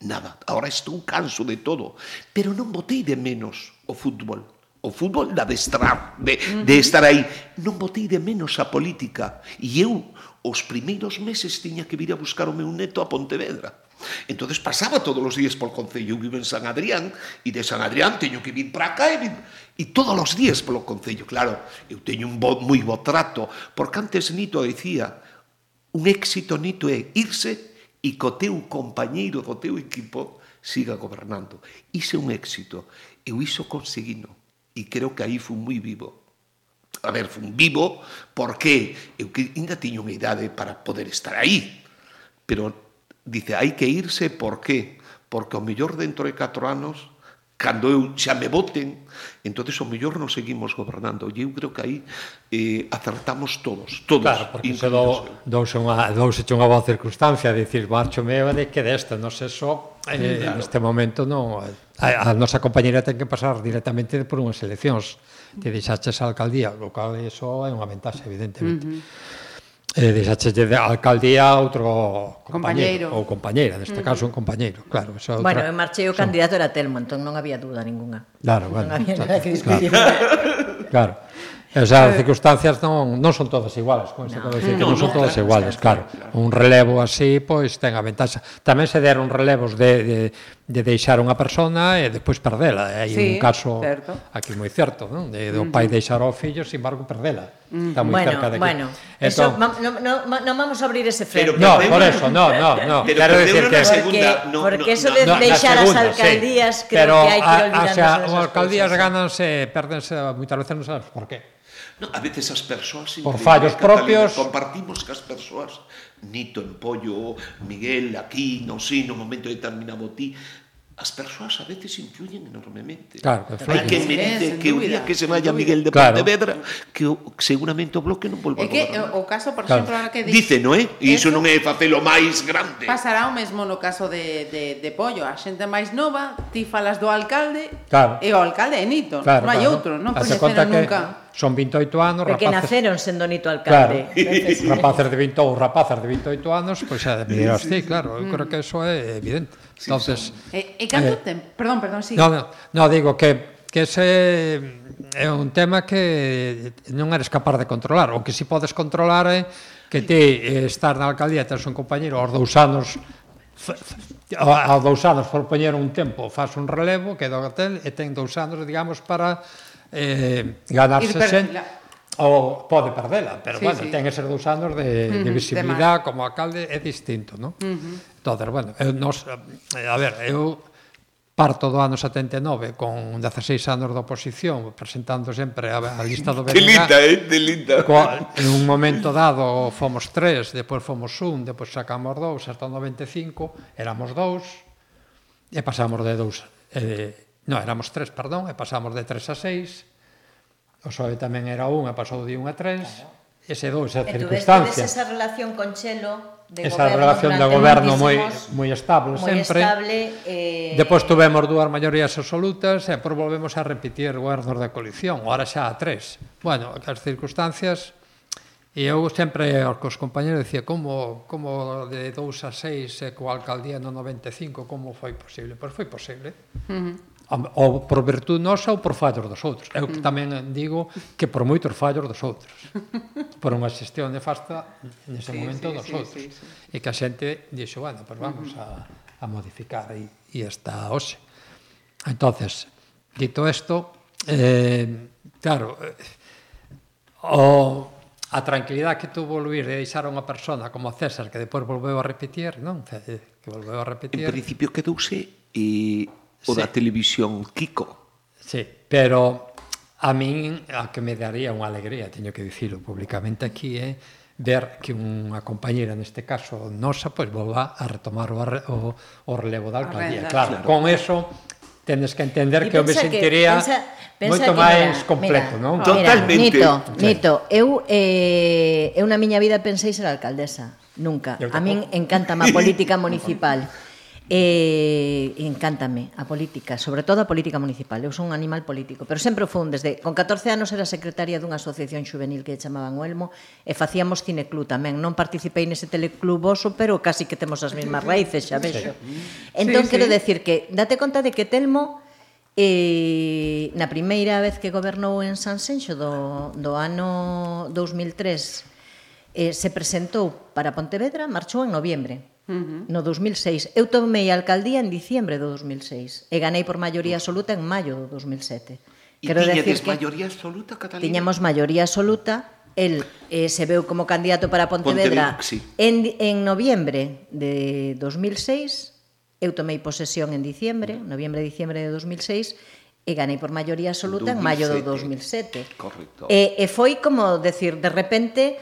G: nada, ahora estou canso de todo, pero non botei de menos o fútbol, o fútbol da destrar, de, de estar aí. Non botei de menos a política. E eu, os primeiros meses, tiña que vir a buscar o meu neto a Pontevedra. Entonces pasaba todos os días polo Concello, eu vivo en San Adrián, e de San Adrián teño que vir para cá e, vir... e todos os días polo Concello. Claro, eu teño un bo, moi bo trato, porque antes Nito dicía, un éxito Nito é irse e co teu compañeiro do teu equipo siga gobernando. Iso é un éxito. Eu iso conseguino. E creo que aí fui moi vivo a ver, fun vivo, porque eu que ainda tiño unha idade para poder estar aí, pero dice, hai que irse por qué? Porque o mellor dentro de 4 anos cando eu xa me voten, entonces o mellor non seguimos gobernando. E eu creo que aí eh, acertamos todos, todos.
F: Claro, porque se
G: dou,
F: douse unha, dous unha boa circunstancia, dicir, marcho meu, de que desta, non sei só, eh, claro. neste momento non... A, a nosa compañera ten que pasar directamente por unhas eleccións. Te deixaches a alcaldía, o cal iso é unha ventaxa, evidentemente. Uh -huh. Eh, deixaxelle de alcaldía outro compañeiro,
D: compañeiro.
F: ou compañeira, neste mm. caso un compañeiro, claro, esa outra.
E: Bueno, eu marchei o son... candidato era Telmo, entón non había dúda ninguna.
F: Claro,
E: non
F: bueno,
E: había nada que discutir. [laughs]
F: Claro. claro. O sea, as circunstancias non, non son todas iguales, con isto
E: no,
F: decir que
G: non,
F: non son todas
G: claro,
F: iguales, claro. claro. Un relevo así, pois, ten a ventaxa. Tamén se deron relevos de, de, de deixar unha persona e despois perdela. Eh. Hai
D: sí,
F: un caso
D: certo.
F: aquí moi certo, non? De, do pai deixar ao fillo, sin embargo, perdela. Está moi
E: bueno,
F: cerca de aquí.
E: Bueno,
F: entón,
E: eso, non no, no, non vamos a abrir ese frente.
G: Pero,
F: no, por eso, no, no, no.
G: Pero
F: quero decir que...
G: Segunda,
E: porque,
G: no,
E: porque
G: no,
E: eso de
G: no,
E: deixar
F: segunda, as
E: alcaldías, sí. creo
F: pero,
E: que hai que ah,
F: olvidarnos
E: ah,
F: o sea, as alcaldías
E: cosas.
F: gánanse, pérdense, moitas veces non sabes por qué.
G: No, a veces as persoas...
F: Por fallos propios...
G: Compartimos que as persoas Nito en Pollo, Miguel aquí, non sei, no momento determinado ti, as persoas a veces influyen enormemente.
F: Claro, influyen.
G: Hai que me dice que o día que se vaya Miguel de
F: claro.
G: Pontevedra, que o, seguramente o bloque non volva a que
D: o caso, por
F: claro.
D: exemplo, ahora que dice,
G: dice non é? Eh, e iso non é facelo máis grande.
D: Pasará o mesmo no caso de, de, de Pollo. A xente máis nova, ti falas do alcalde,
F: claro.
D: e o alcalde é Nito.
F: Claro,
D: non hai
F: claro.
D: outro, non coñeceron nunca.
F: Que son 28 anos, rapaces...
E: que naceron sendo Nito Alcalde. Claro,
F: rapaces de 20 ou rapazas de 28 anos, pois pues, eh, dirás, sí, claro, eu creo que eso é evidente. Sí, Entonces, sí.
D: E, e canto eh, tempo? Perdón, perdón, sí.
F: No, no, no digo que que ese é un tema que non eres capaz de controlar, o que si podes controlar é que ti eh, estar na alcaldía tes un compañero aos dous anos aos dous anos por poñer un tempo faz un relevo, queda do hotel e ten dous anos, digamos, para eh, ganarse ou pode perdela, pero
D: sí,
F: bueno,
D: sí.
F: ten eses dous anos de, uh
D: -huh, de
F: visibilidade como alcalde é distinto, non? Uh -huh. Entonces, bueno, eu nos, eh, a ver, eu parto do ano 79 con 16 anos de oposición presentando sempre a, a lista do [laughs] BNG que
G: linda, eh? que linda
F: coa, en un momento dado fomos tres depois fomos un, depois sacamos dous hasta o 95 éramos dous e pasamos de dous eh, No, éramos tres, perdón, e pasamos de tres a seis. O PSOE tamén era un e pasou de un a tres. Claro. Ese dous, esa
E: e
F: circunstancia.
E: E esa relación con Chelo de
F: esa
E: goberno,
F: relación de goberno moi moi estable
E: moi
F: sempre.
E: Estable, eh...
F: Depois tuvemos dúas maiorías absolutas e por volvemos a repetir gobernos da coalición, ahora xa a tres. Bueno, as circunstancias E eu sempre aos cos compañeros dicía como, como de 2 a 6 e coa alcaldía no 95 como foi posible? Pois foi posible. Uh -huh ou por virtud nosa ou por fallos dos outros. Eu que tamén digo que por moitos fallos dos outros. [laughs] Por unha xestión nefasta nese
D: sí,
F: momento
D: sí,
F: dos
D: sí,
F: outros.
D: Sí, sí.
F: E que a xente dixo, bueno, pues vamos a, a modificar e, e está hoxe. Entonces, dito isto, eh, claro, eh, o, a tranquilidade que tuvo Luís de deixar a unha persona como César, que depois volveu a repetir, non? Que volveu a repetir.
G: En principio quedouse e o
F: sí.
G: da televisión Kiko.
F: Sí, pero a min a que me daría unha alegría, teño que dicilo públicamente aquí, é ver que unha compañera neste caso nosa pois volva a retomar o, o, o relevo da alcaldía. Claro,
G: claro,
F: con eso tendes que entender que eu me
E: sentiría que, pensa, pensa
F: moito máis completo, non?
G: Totalmente.
E: Nito, Nito, eu eh, eu na miña vida pensei ser alcaldesa, nunca. A min encanta a política [laughs] municipal. E encántame a política, sobre todo a política municipal. Eu son un animal político, pero sempre o fun desde con 14 anos era secretaria dunha asociación juvenil que chamaban o Elmo e facíamos cineclub tamén. Non participei nese teleclub oso, pero casi que temos as mesmas raíces, xa vexo. Entón
D: sí,
E: quero
D: sí.
E: decir que date conta de que Telmo eh, na primeira vez que gobernou en Sanxenxo do, do ano 2003 eh, se presentou para Pontevedra, marchou en noviembre Uh -huh. No 2006. Eu tomei a alcaldía en diciembre do 2006 e ganei por maioría absoluta en maio do 2007. Quero
G: tiñedes
E: que
G: maioría absoluta, Catalina?
E: Tiñamos maioría absoluta. El eh, se veu como candidato para Pontevedra,
G: Pontevedra sí.
E: en, en noviembre de 2006. Eu tomei posesión en diciembre, noviembre-diciembre de 2006, e ganei por maioría absoluta 2007. en maio do 2007.
G: Correcto.
E: E, e foi como decir, de repente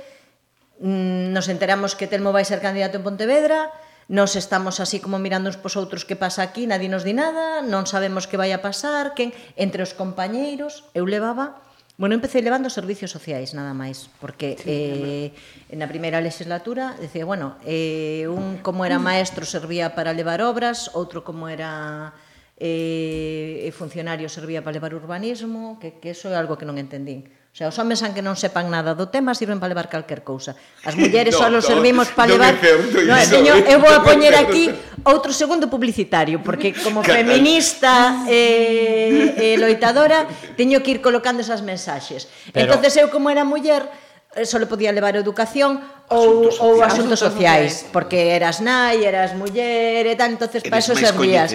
E: Mm, nos enteramos que Telmo vai ser candidato en Pontevedra, nos estamos así como mirando uns pos outros que pasa aquí, nadie nos di nada, non sabemos que vai a pasar, quen entre os compañeiros, eu levaba Bueno, empecé levando servicios sociais, nada máis, porque sí, eh, claro. na primeira legislatura decía, bueno, eh, un como era maestro servía para levar obras, outro como era eh, funcionario servía para levar urbanismo, que, que eso é algo que non entendín O sea, os homes, aunque non sepan nada do tema, sirven para levar calquer cousa. As [laughs] mulleres
G: no,
E: só
G: no,
E: servimos para levar...
G: Certo,
E: no, teño, eu vou a poñer aquí [laughs] outro segundo publicitario, porque como feminista eh, e eh, eh, loitadora, teño que ir colocando esas mensaxes.
F: Pero...
E: Entonces, eu como era muller, eh, só le podía levar educación, ou,
G: asuntos
E: ou asuntos sociais, porque eras nai, eras muller, e tal, entonces para eso servías.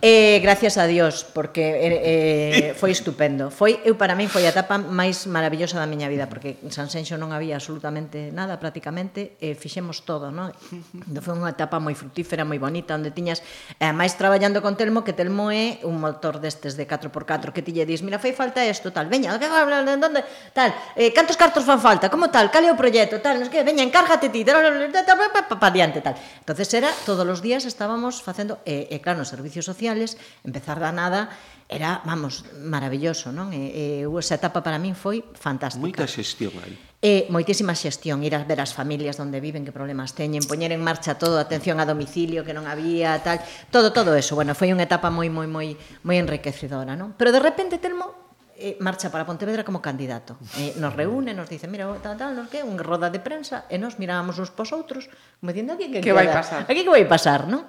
E: Eh, gracias a Dios, porque eh, eh, [laughs] foi estupendo. Foi eu para min foi a etapa máis maravillosa da miña vida, porque en San Senxo non había absolutamente nada prácticamente, e eh, fixemos todo, non? Entón, foi unha etapa moi frutífera, moi bonita, onde tiñas eh, máis traballando con Telmo, que Telmo é un motor destes de 4x4 que ti lle dis, mira, fai falta isto, tal, veña, onde, tal, eh, cantos cartos fan falta, como tal, cal é o proxecto, tal, non sei que, veña, encárgate ti, para diante tal. Entonces era todos os días estábamos facendo e, e claro, nos servicios sociales, empezar da nada era, vamos, maravilloso, non? E, e esa etapa para min foi fantástica.
G: Moita xestión aí.
E: E moitísima xestión, ir a ver as familias onde viven, que problemas teñen, poñer en marcha todo, atención a domicilio que non había, tal, todo todo eso. Bueno, foi unha etapa moi moi moi moi enriquecedora, non? Pero de repente Telmo eh, marcha para Pontevedra como candidato. Eh, nos reúne, nos dice, mira, tal, tal, nos que, unha roda de prensa, e nos mirábamos uns pos outros, como dicindo, aquí que,
D: que vai pasar?
E: Aquí que vai pasar, non?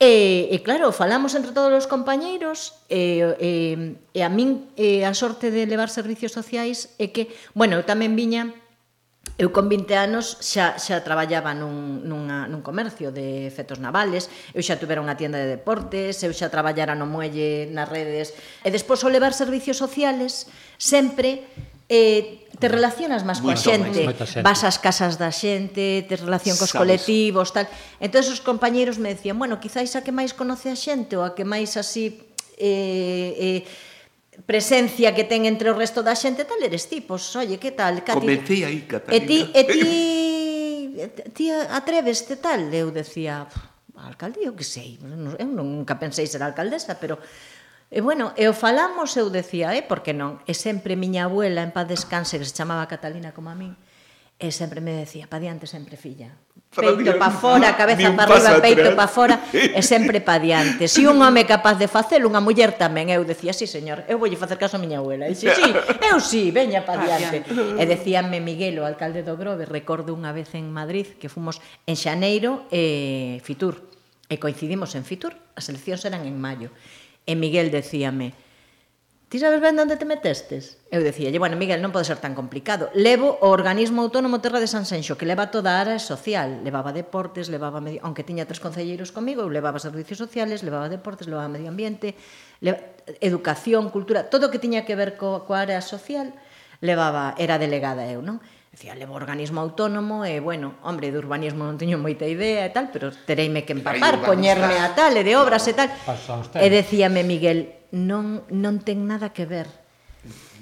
E: E, e claro, falamos entre todos os compañeiros e, e, e a min e a sorte de levar servicios sociais é que, bueno, eu tamén viña Eu con 20 anos xa xa traballaba nun, nunha, nun comercio de efectos navales, eu xa tuvera unha tienda de deportes, eu xa traballara no muelle, nas redes, e despois o levar servicios sociales sempre eh, te relacionas máis coa xente,
F: xente,
E: vas ás casas da xente, te relación cos
G: Sabes.
E: colectivos, tal. Entón os compañeiros me decían, bueno, quizáis a que máis conoce a xente ou a que máis así eh, eh, presencia que ten entre o resto da xente, tal eres ti, pois, oye, que tal, Cati?
G: Comecei aí, Catalina.
E: E ti, e ti, [laughs] ti atreveste tal? Eu decía, alcalde, eu que sei, eu nunca pensei ser alcaldesa, pero E bueno, e o falamos, eu decía, eh, porque non? E sempre miña abuela en paz descanse, que se chamaba Catalina como a min, E sempre me decía, pa diante sempre filla.
G: Para
E: peito pa fora, cabeza
G: para
E: arriba, peito
G: atrás.
E: pa fora, e sempre pa diante. Si un home é capaz de facelo, unha muller tamén. Eu decía, sí, señor, eu voulle facer caso a miña abuela. E si, sí, eu sí, veña pa diante. e decíanme Miguel, o alcalde do Grove, recordo unha vez en Madrid, que fomos en Xaneiro e Fitur. E coincidimos en Fitur, as eleccións eran en maio. E Miguel decíame, ti sabes ben onde te metestes? Eu dicíalle, bueno, Miguel, non pode ser tan complicado. Levo o organismo autónomo Terra de Sanxenxo, que leva toda a área social. Levaba deportes, levaba medio... Aunque tiña tres concelleiros comigo, eu levaba servicios sociales, levaba deportes, levaba medio ambiente, leva... educación, cultura, todo o que tiña que ver co, coa área social, levaba, era delegada eu, non? Decía, levo organismo autónomo e, bueno, hombre, de urbanismo non teño moita idea e tal, pero tereime que empapar, poñerme a tal e de obras e tal. E decíame Miguel, non, non ten nada que ver.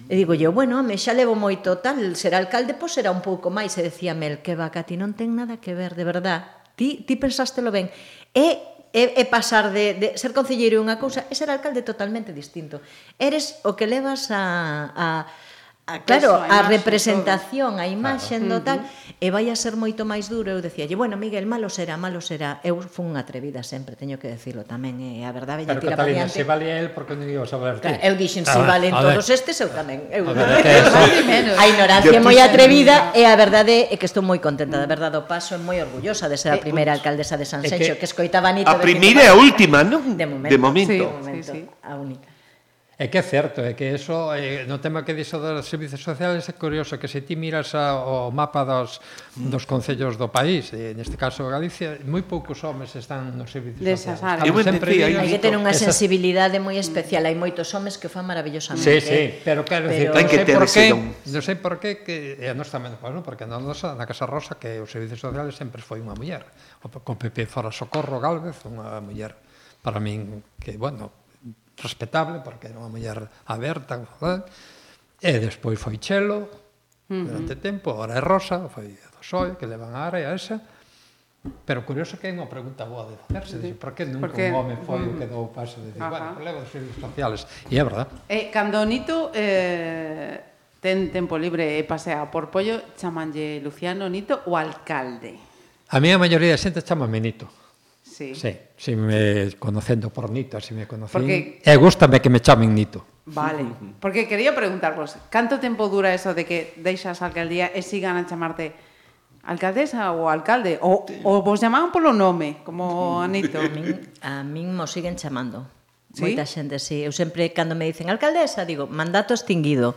E: E digo yo, bueno, home, xa levo moito tal, ser alcalde, pois será un pouco máis. E decíame el que va, Cati, non ten nada que ver, de verdad. Ti, ti pensástelo ben. E é, é pasar de, de ser concelleiro unha cousa e ser alcalde totalmente distinto. Eres o que levas a, a a claro,
D: a,
E: a representación, todo. a imaxe claro. do tal, uh -huh. e vai a ser moito máis duro. Eu decía, bueno, Miguel, malo será, malo será. Eu fun atrevida sempre, teño que decirlo tamén, e a verdade
F: lle
E: tira
F: para
E: diante.
F: se vale el, porque non digo saber ti?
E: Claro, eu dixen,
F: ah,
E: se
F: si
E: valen
F: a
E: todos estes, eu tamén. Eu,
F: a, ver, que
D: es,
E: a ignorancia é moi atrevida, e a verdade é que estou moi contenta, de verdade, o paso, é moi orgullosa de ser a primeira alcaldesa de Sanxenxo,
F: que,
E: que escoitaba Anito.
G: A primeira e a última, non?
E: De momento.
G: De momento.
D: Sí,
E: de momento
D: sí, sí.
E: A única.
F: É que é certo, é que eso, eh, no tema que dixo dos servizos sociales é curioso que se ti miras a, o mapa dos, dos concellos do país, e neste caso Galicia, moi poucos homes están nos servizos
D: Desas
F: sociales.
G: Eu sempre
E: hai que ter unha sensibilidade moi especial, hai moitos homes que o fan maravillosamente.
F: Sí,
E: eh.
F: sí, pero quero
E: pero...
G: decir, non
F: sei por qué, non sei por qué que e nós tamén, pois bueno, porque na nosa na Casa Rosa que os servizos sociales sempre foi unha muller, o, con Pepe Fora Socorro Galvez, unha muller para min que, bueno, respetable, porque era unha muller aberta, e despois foi Chelo, durante uh -huh. tempo, agora é Rosa, foi do Soe, que levan a área esa, Pero curioso que é unha pregunta boa de facerse, sí. por que nunca
D: Porque...
F: un home foi o que dou o paso de decir, bueno, problema dos servicios sociales, e é verdad.
D: Eh, cando Nito eh, ten tempo libre e pasea por Pollo, chamanlle Luciano Nito o alcalde.
F: A mí a maioría da xente chama Nito
D: sí.
F: Sí, si me conocendo por Nito, si me conocín.
D: Porque...
F: E gustame que me chamen Nito.
D: Vale, porque quería preguntarvos, canto tempo dura eso de que deixas a alcaldía e sigan a chamarte alcaldesa ou alcalde? O, o vos chamaban polo nome, como Anito?
E: A min, a min mo siguen chamando.
D: ¿Sí?
E: Moita xente, sí. Eu sempre, cando me dicen alcaldesa, digo, mandato extinguido,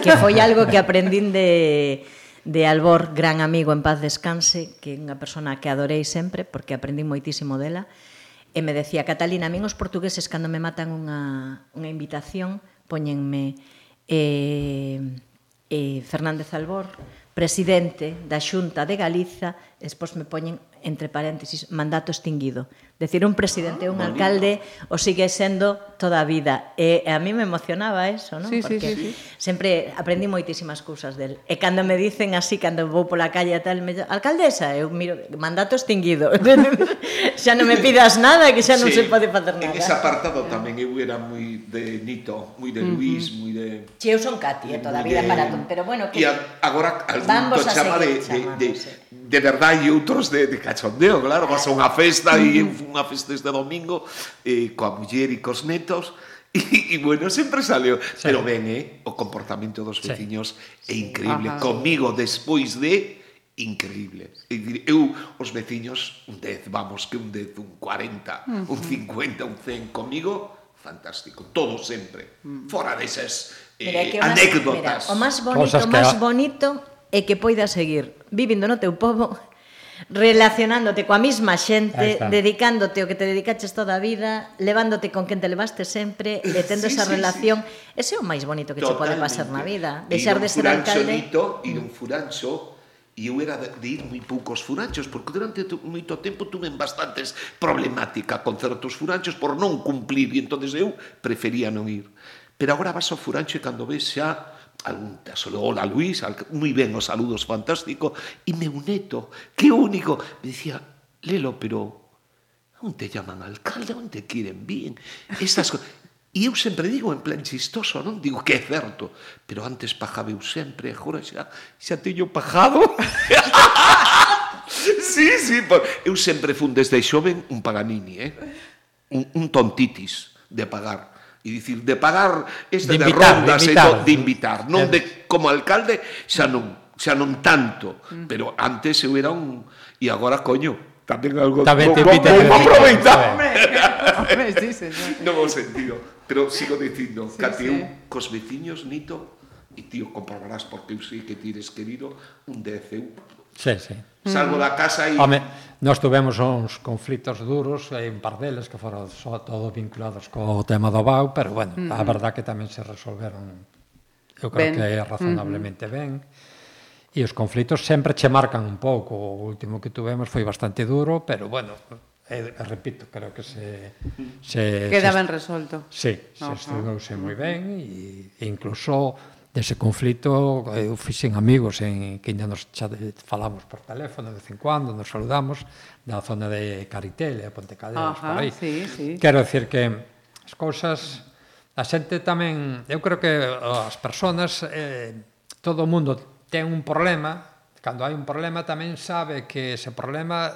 E: que foi algo que aprendín de de Albor, gran amigo en paz descanse, que é unha persona que adorei sempre porque aprendí moitísimo dela, e me decía, Catalina, a min os portugueses cando me matan unha, unha invitación poñenme eh, eh, Fernández Albor, presidente da Xunta de Galiza, e despois me poñen entre paréntesis, mandato extinguido. Decir, un presidente, un alcalde, o sigue sendo toda a vida. E a mí me emocionaba eso, non?
D: Sí,
E: Porque
D: sí, sí, sí.
E: sempre aprendí moitísimas cousas del. E cando me dicen así, cando vou pola calle e tal, me dicen, alcaldesa, eu miro, mandato extinguido. [laughs] xa non me pidas nada, que xa non sí, se pode facer nada.
G: En ese apartado tamén eu era moi de Nito, moi de Luis, uh -huh. moi de...
E: Si, eu son Cati, eh, toda a vida
G: de...
E: para... Pero bueno, que...
G: E agora, algún to chama de, de, de,
E: de,
G: de verdade e outros de, de cachondeo, claro, vas a unha festa e eu fui unha festa este domingo eh, coa muller e cos netos [laughs] E, e bueno, sempre saleu sí. Pero ben, eh, o comportamento dos veciños sí. é increíble
D: Ajá.
G: Comigo despois de increíble Eu, os veciños, un 10, vamos, que un 10, un 40 uh -huh. Un 50, un 100 Comigo, fantástico, todo sempre mm. Fora deses eh,
E: mira, que o
G: anécdotas
E: mira, O máis bonito, o máis bonito e que poidas seguir vivindo no teu povo relacionándote coa mesma xente, dedicándote o que te dedicaches toda a vida, levándote con quen te levaste sempre e tendo
G: sí,
E: esa
G: sí,
E: relación. Sí. Ese é o máis bonito que Totalmente. che pode pasar na vida. Deixar de ser alcalde...
G: Nito, ir un mm. furancho, E eu era de ir moi poucos furanchos, porque durante moito tempo tuve bastantes problemática con certos furanchos por non cumplir, e entonces eu prefería non ir. Pero agora vas ao furancho e cando ves xa algún tesoro, hola Luis, moi ben os saludos, fantástico, e meu neto, que único, me dicía, Lelo, pero non te llaman alcalde, non te quieren bien. Estas co- E eu sempre digo en plan chistoso, non? Digo que é certo, pero antes pajaba eu sempre, agora xa, xa teño pajado. [laughs] sí, sí, por... eu sempre fun desde xoven un paganini, eh? Un, un tontitis de pagar. E dicir, de pagar esta
F: de, invitar, de
G: rondas de eh,
F: invitar,
G: e de invitar. Non de, como alcalde xa non, xa non tanto, pero antes eu era un... E agora, coño, tamén algo...
F: Tamén te invita.
G: Vou aproveitar. [laughs] [laughs]
D: Hombre, sí.
G: Non o sentido. Pero sigo dicindo,
D: sí,
G: cate
D: sí.
G: cos veciños, Nito, e tío, comprobarás porque eu sei que tires querido, un 10 eu.
F: Sí, sí.
G: Salgo da casa e...
F: Home, nós tuvemos uns conflitos duros en un par deles que foron só todo vinculados co tema do BAU, pero bueno, mm. a verdad que tamén se resolveron eu creo
D: ben.
F: que razonablemente ben. E os conflitos sempre che marcan un pouco. O último que tuvemos foi bastante duro, pero bueno, eh, repito, creo que se... se
D: Queda ben resolto.
F: Sí, se estudouse moi ben e incluso dese conflito eu fixen amigos en que ainda nos falamos por teléfono de vez en cuando, nos saludamos da zona de Caritel, de
D: Ajá,
F: por aí.
D: Sí, sí.
F: Quero decir que as cousas a xente tamén, eu creo que as persoas eh, todo o mundo ten un problema, cando hai un problema tamén sabe que ese problema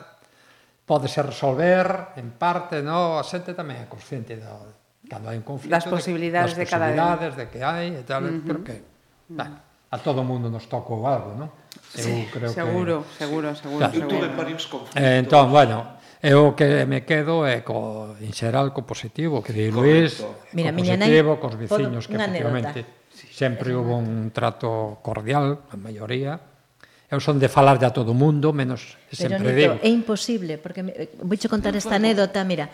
F: pode ser resolver en parte, no, a xente tamén é consciente do, cando hai un conflito
D: das posibilidades
F: de, das posibilidades
D: de cada
F: posibilidades de que hai e tal, uh -huh. creo que mm. bueno, a todo mundo nos tocou algo, non? Eu sí, creo
D: seguro,
F: que
D: seguro, seguro,
F: claro. seguro.
G: Eu tuve varios conflitos.
F: Eh, entón, bueno, Eu que me quedo é co, en xeral co positivo, que di
G: Luís,
E: Mira,
F: co
E: positivo, nai,
F: cos veciños, que efectivamente
E: sí,
F: sempre hubo un trato cordial, a maioría. Eu son de falar de a todo o mundo, menos sempre Pero,
E: Nito,
F: digo.
E: É imposible, porque vou contar esta anécdota, mira,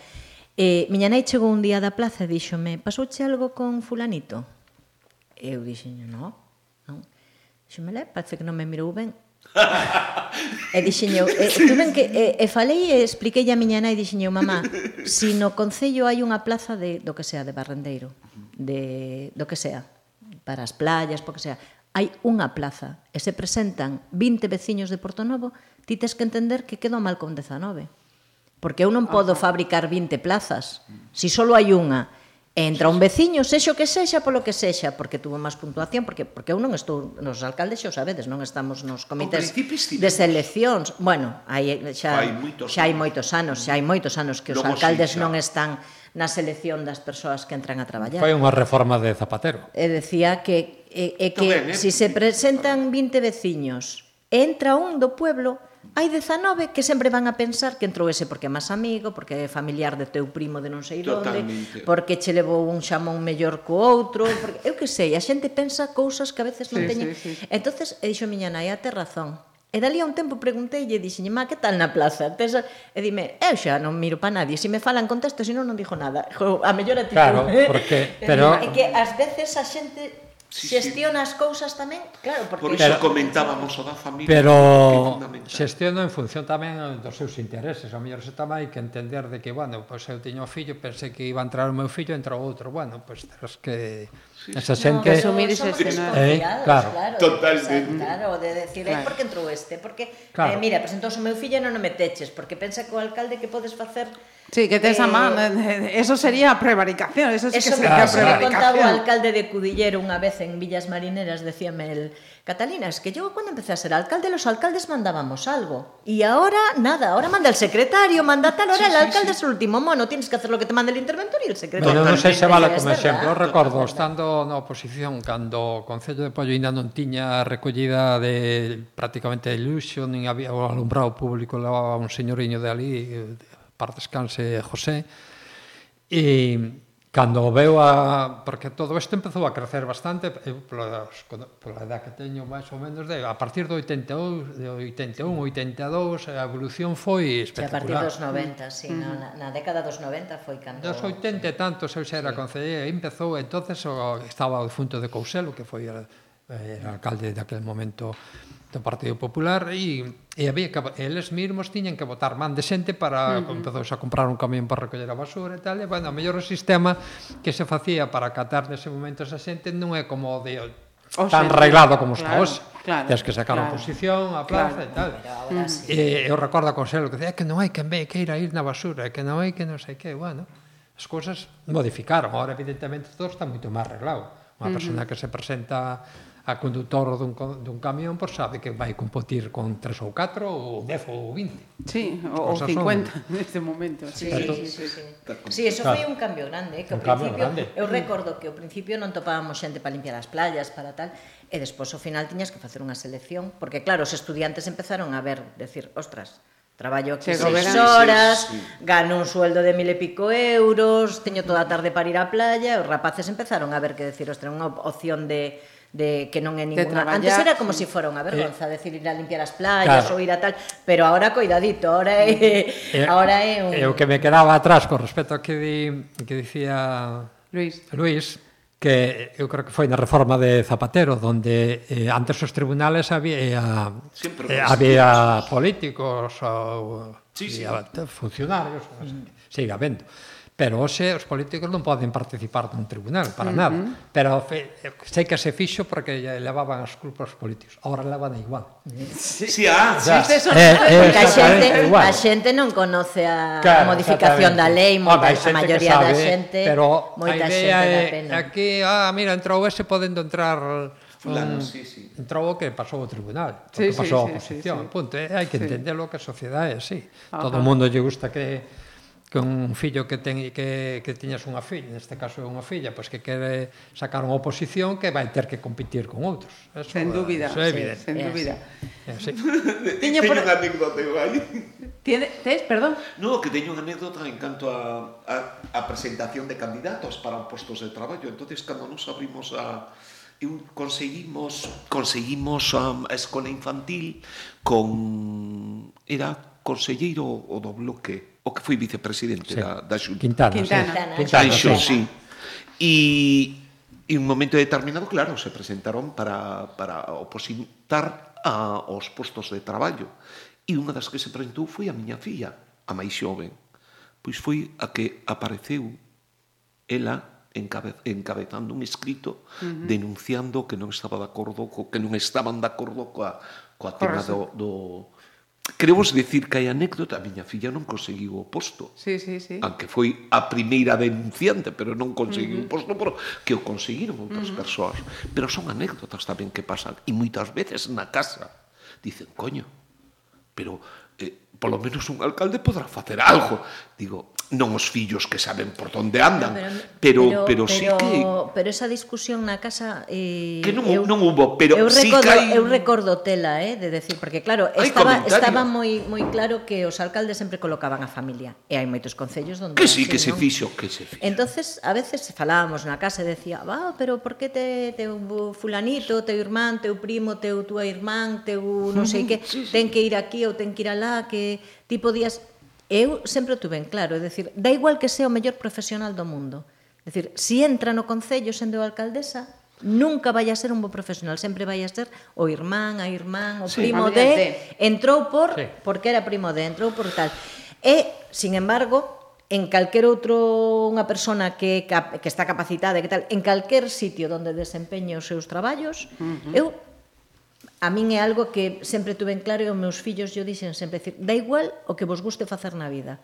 E: Eh, miña nai chegou un día da plaza e díxome, pasouche algo con fulanito? E eu dixenlle, no, non. Díxome, parece que non me mirou ben. e dixenlle, e, tuven que, e, e falei e expliquei a miña nai, dixenlle, mamá, si no Concello hai unha plaza de, do que sea, de Barrendeiro, de, do que sea, para as playas, porque sea, hai unha plaza e se presentan 20 veciños de Porto Novo, ti tes que entender que quedo mal con 19 Porque eu non podo fabricar 20 plazas. Si só hai unha, e entra un veciño, sexo que sexa, polo que sexa, porque tuvo máis puntuación, porque porque eu non estou nos alcaldes, xa o sabedes, non estamos nos comités de seleccións. Bueno, hai xa
G: hai moitos,
E: xa hai moitos anos, xa hai moitos anos que os
G: Logo
E: alcaldes
G: sí,
E: non están na selección das persoas que entran a traballar.
F: Foi unha reforma de Zapatero.
E: E decía que e, e que
G: Tamén, eh?
E: si se presentan 20 veciños, entra un do pueblo, hai 19 que sempre van a pensar que entrou ese porque é máis amigo, porque é familiar de teu primo de non sei
G: Totalmente.
E: onde, porque che levou un xamón mellor co outro, porque, eu que sei, a xente pensa cousas que a veces non
D: sí,
E: teñen.
D: Sí, sí.
E: Entonces, e dixo miña nai, ah, te razón. E dali a un tempo preguntei e dixen, ma, que tal na plaza? Tesa... E dime, eu xa non miro pa nadie, se si me falan contesto, senón non dixo nada. Jo, a mellor a ti.
F: Claro,
E: eh.
F: porque... [laughs] Pero...
E: É que ás veces a xente
G: sí,
E: xestiona sí. as cousas tamén, claro, porque
G: Por iso pero, comentábamos o da familia.
F: Pero xestiona en función tamén dos seus intereses, ao mellor se tamén hai que entender de que, bueno, pois eu teño un fillo, pensei que iba a entrar o meu fillo, entrou outro, bueno, pois terás que sí, esa xente
D: no, asumir ese
F: eh, claro,
E: claro,
G: totalmente.
E: Claro, de decir,
D: eh,
E: claro. porque entrou este, porque eh,
F: claro.
E: eh, mira, presentou o meu fillo e non o meteches, porque pensa que o alcalde que podes facer
D: Sí, que tes a
E: eh,
D: man, eh, eso sería a prevaricación, eso sí
E: eso
D: que sería
E: claro, prevaricación. Eso o alcalde de Cudillero unha vez en Villas Marineras, decíame el, Catalina, es que yo cuando empecé a ser alcalde, los alcaldes mandábamos algo, y ahora nada, ahora manda el secretario, manda tal, ahora sí, el sí, alcalde sí. es el último mono, tienes que hacer lo que te manda el interventor y el secretario.
F: Pero non sei se vale como exemplo, eu recordo, estando na oposición, cando o Concello de Pollo ainda non tiña recollida de prácticamente de luxo, nin había o alumbrado público, levaba un señoriño de ali, de, eh, para descanse José, e cando veo a... porque todo isto empezou a crecer bastante, eh, eu pola, pola edad que teño máis ou menos, de, a partir do 82, de 81, 82, a evolución foi espectacular.
E: Sí, a partir dos 90, sí, mm. no, na, na década dos 90 foi cando...
F: Dos 80 e sí. tantos, eu xa era sí. concelleiro, empezou, entonces o, estaba o defunto de Couselo, que foi el, el alcalde daquel momento do Partido Popular e, e había que, eles mesmos tiñan que votar man de xente para uh -huh. empezouse a comprar un camión para recoller a basura e tal, e bueno, a mellor o sistema que se facía para catar nese momento esa xente non é como o de
D: o
F: tan reglado como
D: claro, está
F: hoxe.
D: Claro,
F: Tens que sacar
D: claro,
F: a oposición, a plaza
D: claro,
F: e tal.
E: Ahora, sí.
F: E eu recordo a Conselho que decía que non hai que ve que ir a ir na basura, que non hai que non sei que, bueno, as cousas modificaron. Ahora, evidentemente, todo está moito máis reglado. Unha persona uh -huh. que se presenta a conductor dun, dun camión por sabe que vai competir con 3 ou 4 ou 10 ou 20.
D: Sí, ou
F: 50 son... [laughs]
D: neste momento.
E: Sí,
D: sí,
E: sí, sí, sí. sí eso
F: claro.
E: foi un cambio grande, eh, que
F: un cambio grande.
E: eu recordo que ao principio non topábamos xente para limpiar as playas, para tal, e despois ao final tiñas que facer unha selección, porque claro, os estudiantes empezaron a ver, decir, ostras, Traballo aquí
D: Chego
E: seis horas, sí. gano un sueldo de mil e pico euros, teño toda a tarde para ir á playa, os rapaces empezaron a ver que decir, ostras, unha opción de de que non é ninguna... Antes era como se si fora unha eh. vergonza, eh, decir, ir a limpiar as playas
F: claro.
E: ou ir a tal, pero agora coidadito, agora é,
F: eh,
E: eh agora é un...
F: Eh, o que me quedaba atrás con respecto a que, di, que dicía
D: Luis,
F: Luis que eu creo que foi na reforma de Zapatero onde eh, antes os tribunales había
G: Siempre
F: eh,
G: eh
F: había políticos ou
G: sí, sí.
F: funcionarios, mm. siga habendo. Pero hoxe os políticos non poden participar dun tribunal, para uh -huh. nada. Pero fe, sei que se fixo porque levaban as culpas aos políticos. Ahora levan igual.
G: Sí, sí, ah, sí,
D: sí, sí,
F: eh, eh,
E: a, xente,
F: igual.
E: a xente non conoce a
F: claro,
E: modificación da lei, moita, a maioría
F: sabe, da
E: xente,
F: pero
E: moita xente
F: é,
E: da pena.
F: Aquí, ah, mira, entrou ese podendo entrar
G: fulano,
F: um,
G: sí, sí.
F: entrou o que pasou o tribunal,
D: sí,
F: o
D: que
F: pasou
D: sí, a
F: oposición,
D: sí, sí.
F: punto. Eh, hai que
D: sí.
F: entender que a sociedade é así. Todo o mundo lle gusta que que un fillo que ten que que tiñas unha filla, neste caso é unha filla, pois que quere sacar unha oposición que vai ter que competir con outros. Eso,
D: sen dúbida,
F: eso é evidente.
D: Sí,
E: sen
D: dúbida.
F: É así. [laughs]
G: Teño
D: por...
G: unha anécdota igual. [laughs]
D: Tiene, tes, perdón?
G: No, que teño unha anécdota en canto a, a, a presentación de candidatos para postos de traballo. entonces cando nos abrimos a, conseguimos conseguimos um, a escola infantil con era conselleiro o do bloque o que foi vicepresidente
F: sí.
G: da, da Xunta.
F: Quintana.
D: Quintana.
E: Quintana,
G: Xo,
E: sí.
G: E, en un momento determinado, claro, se presentaron para, para opositar a, aos postos de traballo. E unha das que se presentou foi a miña filla, a máis xoven. Pois foi a que apareceu ela encabezando un escrito uh -huh. denunciando que non estaba de acordo co, que non estaban de acordo coa coa tema do, do Queremos dicir que hai anécdota, a miña filla non conseguiu o posto.
D: Sí, sí, sí.
G: Aunque foi a primeira denunciante, pero non conseguiu uh -huh. o posto, pero que o conseguiron outras uh -huh. persoas. Pero son anécdotas tamén que pasan. E moitas veces na casa dicen, coño, pero eh, polo menos un alcalde podrá facer algo. Digo, non os fillos que saben por onde andan, pero pero, pero, pero, pero sí que
E: pero esa discusión na casa eh,
G: que non, eu, non hubo, pero
E: eu
G: sí
E: recordo,
G: hai...
E: eu recordo tela, eh, de decir, porque claro,
G: hai
E: estaba
G: comentario.
E: estaba moi moi claro que os alcaldes sempre colocaban a familia e hai moitos concellos onde
G: Que sí, que se
E: non?
G: fixo, que se fixo.
E: Entonces, a veces falábamos na casa e decía, "Va, ah, pero por que te teu fulanito, teu irmán, teu primo, teu túa irmán, teu non sei [laughs] que, sí, sí. ten que ir aquí ou ten que ir alá, que ti podías eu sempre o tuve en claro, é dicir, da igual que sea o mellor profesional do mundo. É dicir, se si entra no Concello sendo alcaldesa, nunca vai a ser un bo profesional, sempre vai a ser o irmán, a irmán, o
G: sí,
E: primo de, entrou por,
F: sí.
E: porque era primo de, entrou por tal. E, sin embargo, en calquer outro unha persona que que está capacitada e que tal, en calquer sitio onde desempeñe os seus traballos, uh -huh. eu a min é algo que sempre tuve en claro e os meus fillos yo dixen sempre, decir, da igual o que vos guste facer na vida.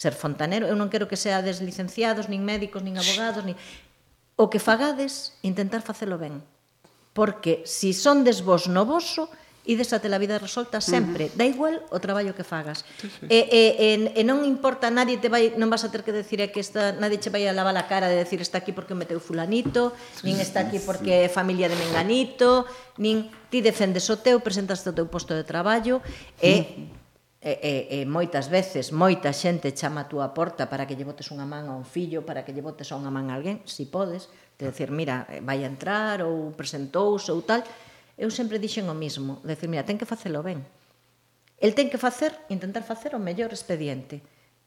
E: Ser fontanero, eu non quero que seades licenciados, nin médicos, nin abogados, nin... O que fagades, intentar facelo ben. Porque se si son desvos no voso, ides a ter a vida resolta sempre. Uh -huh. Da igual o traballo que fagas. Sí, sí. E, e, e, e non importa, nadie te vai, non vas a ter que decir que esta, nadie che vai a lavar a cara de decir está aquí porque meteu fulanito, sí, nin está aquí porque é familia de menganito, nin ti defendes o teu, presentas o teu posto de traballo e E, e, e moitas veces, moita xente chama a túa porta para que lle botes unha man a un fillo, para que lle botes a unha man a alguén, se si podes, de decir, mira, vai a entrar ou presentouse ou tal, eu sempre dixen o mismo, decir, mira, ten que facelo ben. El ten que facer, intentar facer o mellor expediente.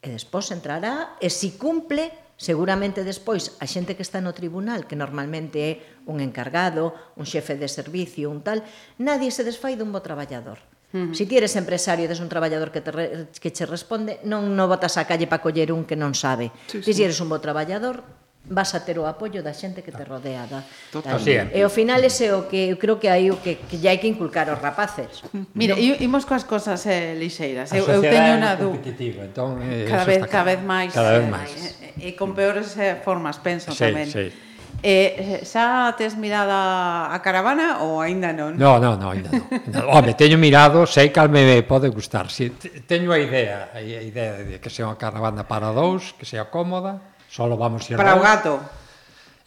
E: E despois entrará, e si cumple, seguramente despois a xente que está no tribunal, que normalmente é un encargado, un xefe de servicio, un tal, nadie se desfai dun bo traballador. Uh -huh. Si ti eres empresario e des un traballador que te, re, que che responde, non no botas a calle para coller un que non sabe. Sí, sí. si eres un bo traballador, vas a ter o apoio da xente que te rodea da, da e ao final ese o que eu creo que hai o que, que hai que inculcar aos rapaces
D: mire, no. imos coas cosas eh, lixeiras eu, eu teño unha dúbida
F: entón, eh,
D: cada, vez, cada vez máis
F: cada vez eh, máis
D: eh, e, con peores eh, formas penso
F: sí,
D: tamén
F: sí.
D: Eh, eh xa tes mirada a caravana ou aínda non?
F: No, no, no, aínda non. Home, teño mirado, sei cal me pode gustar. Si, teño a idea, a idea de que sea unha caravana para dous, que sea cómoda, Solo vamos ir
D: Para o gato.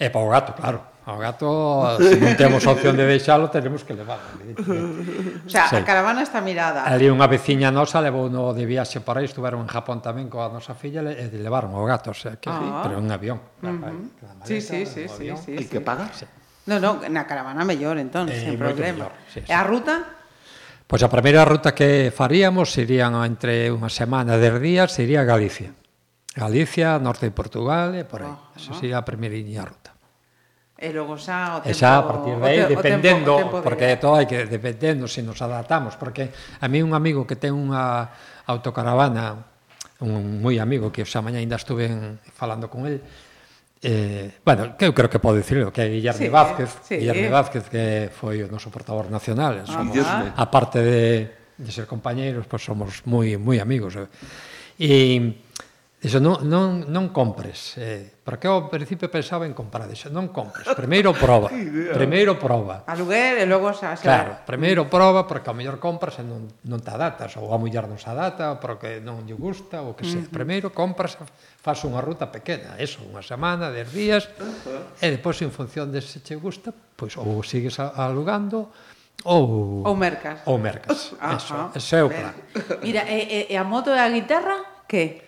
F: E para o gato, claro. Ao gato, se non temos opción de deixalo, tenemos que levarlo.
D: O sea, sí. a caravana está mirada.
F: Ali unha veciña nosa levou no de viaxe para aí, estuveron en Japón tamén coa nosa filla e levaron o gato, o sea, que, ah. pero en avión.
D: Uh -huh. maleta, sí, sí, sí, sí, sí, sí.
G: E que paga? Sí.
D: No, no, na caravana mellor, entón, eh, sen problema. Mellor, sí, sí. E a ruta?
F: Pois pues a primeira ruta que faríamos serían entre unha semana, dez días, sería Galicia. Galicia, norte de Portugal e por aí. Ah, Esa ah. sería a primeirinha ruta.
D: E logo xa o tempo...
F: E xa a partir de aí, te, dependendo, o tempo, o tempo porque de... todo hai que dependendo se nos adaptamos, porque a mí un amigo que ten unha autocaravana, un moi amigo que xa mañá ainda estuve en, falando con el, Eh, bueno, que eu creo que pode dicirlo, que é Guillermo sí, Vázquez, sí. Guillerme Vázquez que foi o noso portavoz nacional, somos, ah, a parte de, de ser compañeiros, pois pues somos moi moi amigos. Eh. E Dixo, non, non, non compres. Eh, porque ao principio pensaba en comprar. Dixo, non compres. Primeiro proba. [laughs] primeiro proba.
D: Aluguer e logo xa...
F: xa. Claro, primeiro proba, porque ao mellor compras e non, non te adaptas. ou a muller non se adata, porque non lle gusta, ou que sea. Uh -huh. Primeiro compras, faz unha ruta pequena, eso, unha semana, dez días, uh -huh. e depois, en función de se che gusta, pois ou sigues alugando, ou...
D: Ou mercas.
F: Ou mercas, [laughs] uh -huh. eso, ese é o plan.
D: Mira, e, e a moto e a guitarra, que?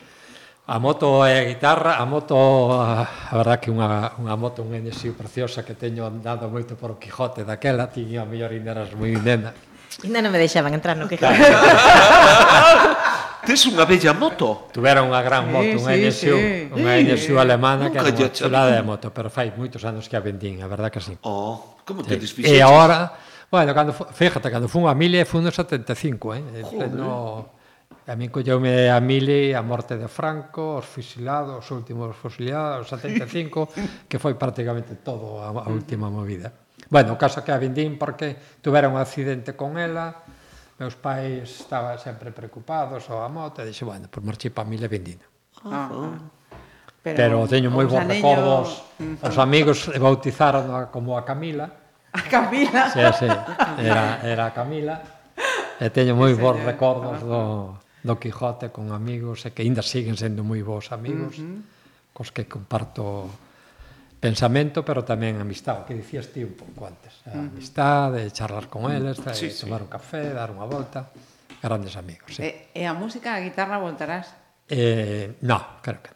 F: A moto é a guitarra, a moto, a verdad que unha, unha moto, un NSU preciosa que teño andado moito por o Quijote daquela, tiña a mellor ainda eras moi nena.
E: Ainda non me deixaban entrar no [laughs] Quijote.
G: Tes unha bella moto.
F: Tuvera unha gran moto, sí, unha NSU, sí. unha NSU alemana Nunca que era unha chulada de moto, pero fai moitos anos que a vendín, a verdad que sí.
G: Oh, como te
F: sí. E agora, bueno, cando, fíjate, cando fun a Mille, fun no 75, eh? Joder. No, E a min colleume a mili a morte de Franco, os fusilados, os últimos fusilados, os 75, [laughs] que foi prácticamente todo a, a última movida. Bueno, o caso que a vendín porque tuvera un accidente con ela, meus pais estaban sempre preocupados ou a moto, e dixo, bueno, por marchei para Mile vendina. Ah, pero, pero teño moi bons anello... recordos. Os amigos bautizaron a, como a Camila.
D: A Camila?
F: Sí, sí, era, era a Camila. E teño moi bons recordos do, do Quijote con amigos e que aínda siguen sendo moi bons amigos uh -huh. cos que comparto pensamento, pero tamén amistade, que dicías ti un pouco antes. A amistade, charlar con eles, sí, tomar sí. un café, dar unha volta, grandes amigos. Sí.
D: E, e a música, a guitarra, voltarás?
F: Eh, no, creo que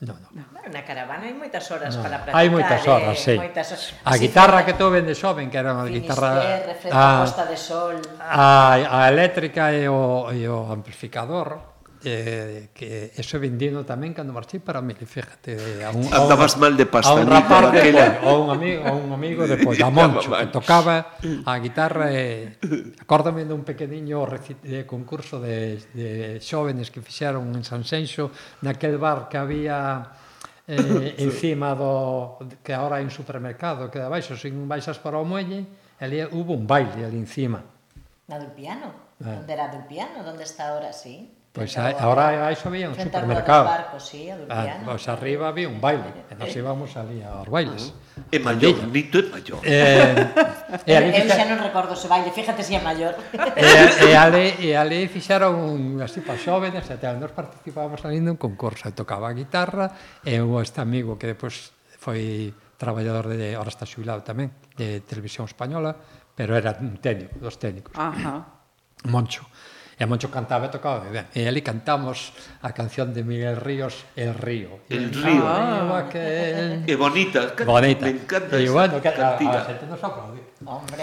F: No, no.
E: no bueno, na caravana hai moitas horas no, para practicar.
F: Hai moitas horas, eh, sí. Moitas horas. A guitarra que tuve de xoven, que era unha guitarra...
E: Refleto, a, ah, Costa de Sol...
F: A, a eléctrica e o, e o amplificador, eh, que eso vendino tamén cando marchei para Mili, fíjate, a un,
G: andabas
F: a un,
G: mal de pasta,
F: a un rapaz de pol, a un amigo, a un amigo de pol, a [laughs] Moncho, que tocaba a guitarra e eh, acórdame dun pequeniño de concurso de, de xóvenes que fixeron en San Senxo naquel bar que había eh, [laughs] encima do que agora hai un supermercado que de baixo, sin baixas para o muelle, ali hubo un baile ali encima.
E: Na do piano? Eh. Onde era do piano? Onde está ahora, sí?
F: Pois pues ahora, aí eso había un supermercado.
E: Barcos, sí,
F: ah, pois arriba había un baile, e nos íbamos ali aos bailes.
G: Ah, é maior, Nito é maior.
F: Eh, [laughs] e ali,
E: eu xa non recordo se baile, fíjate se si é maior.
F: E, e, ali, e ali fixaron un, así para xóvenes, e tal, nos participábamos ali nun concurso, e tocaba a guitarra, e o este amigo que depois foi traballador de, ahora está xubilado tamén, de Televisión Española, pero era un técnico, dos técnicos.
D: Ajá.
F: Moncho. E Moncho cantaba e tocaba moi ben. E ali cantamos a canción de Miguel Ríos, El Río.
G: El, Río.
F: Ah, que...
G: que bonita.
F: Bonita.
G: Me encanta
F: e, bueno, que, cantina. A,
G: a
F: xente nos aplaude.
E: Hombre.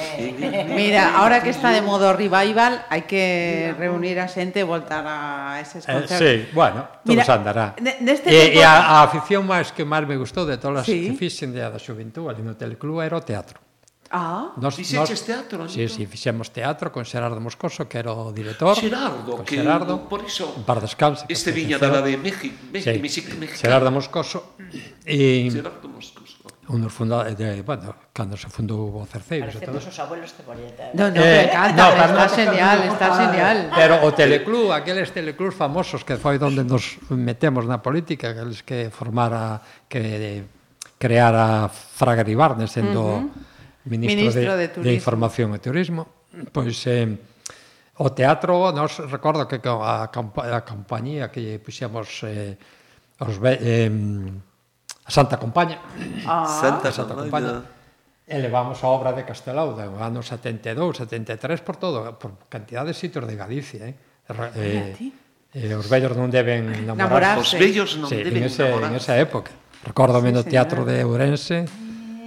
E: [laughs]
D: Mira, ahora que está de modo revival, hai que reunir a xente e voltar a eses
F: eh,
D: concertos.
F: Eh, sí, bueno, todo
D: Mira,
F: andará.
D: Neste
F: e,
D: tipo...
F: e a, a afición máis que máis me gustou de todas
D: sí.
F: que fixen de a da xuventud ali no Teleclub era o teatro.
D: Ah,
F: nos,
G: fixeches nos, teatro?
F: Sí,
G: entón?
F: sí, fixemos teatro con Xerardo Moscoso, que era o director.
G: Xerardo, que
F: Xerardo,
G: por iso...
F: Par descanse.
G: Este viña da de México, México,
F: sí,
G: México, México.
F: Xerardo Moscoso. E,
G: Xerardo Moscoso.
F: Un dos fundadores, de, bueno, cando se fundou o Cerceiros e todo.
E: Parecemos os abuelos de Moreta.
D: No, no,
F: eh,
D: me encanta,
F: no,
D: está,
F: está
D: genial, está genial.
F: Pero o teleclub, aqueles teleclubs famosos que foi onde nos metemos na política, aqueles que formara, que creara Fraga Ribarne, sendo... Uh -huh ministro,
D: ministro de,
F: de,
D: Turismo.
F: de Información e Turismo, pois eh, o teatro, nos recordo que a, a compañía que puxemos eh, os, eh, a Santa Compaña.
D: Ah.
G: Santa,
F: Santa
G: Compaña.
F: Elevamos a obra de Castelauda no ano 72, 73 por todo, por cantidad de sitios de Galicia, eh. eh eh, os vellos non deben namorarse.
G: Os vellos non
F: sí,
G: deben
F: en ese, namorarse.
G: En
F: esa época. Recórdame
D: sí,
F: no Teatro de Ourense,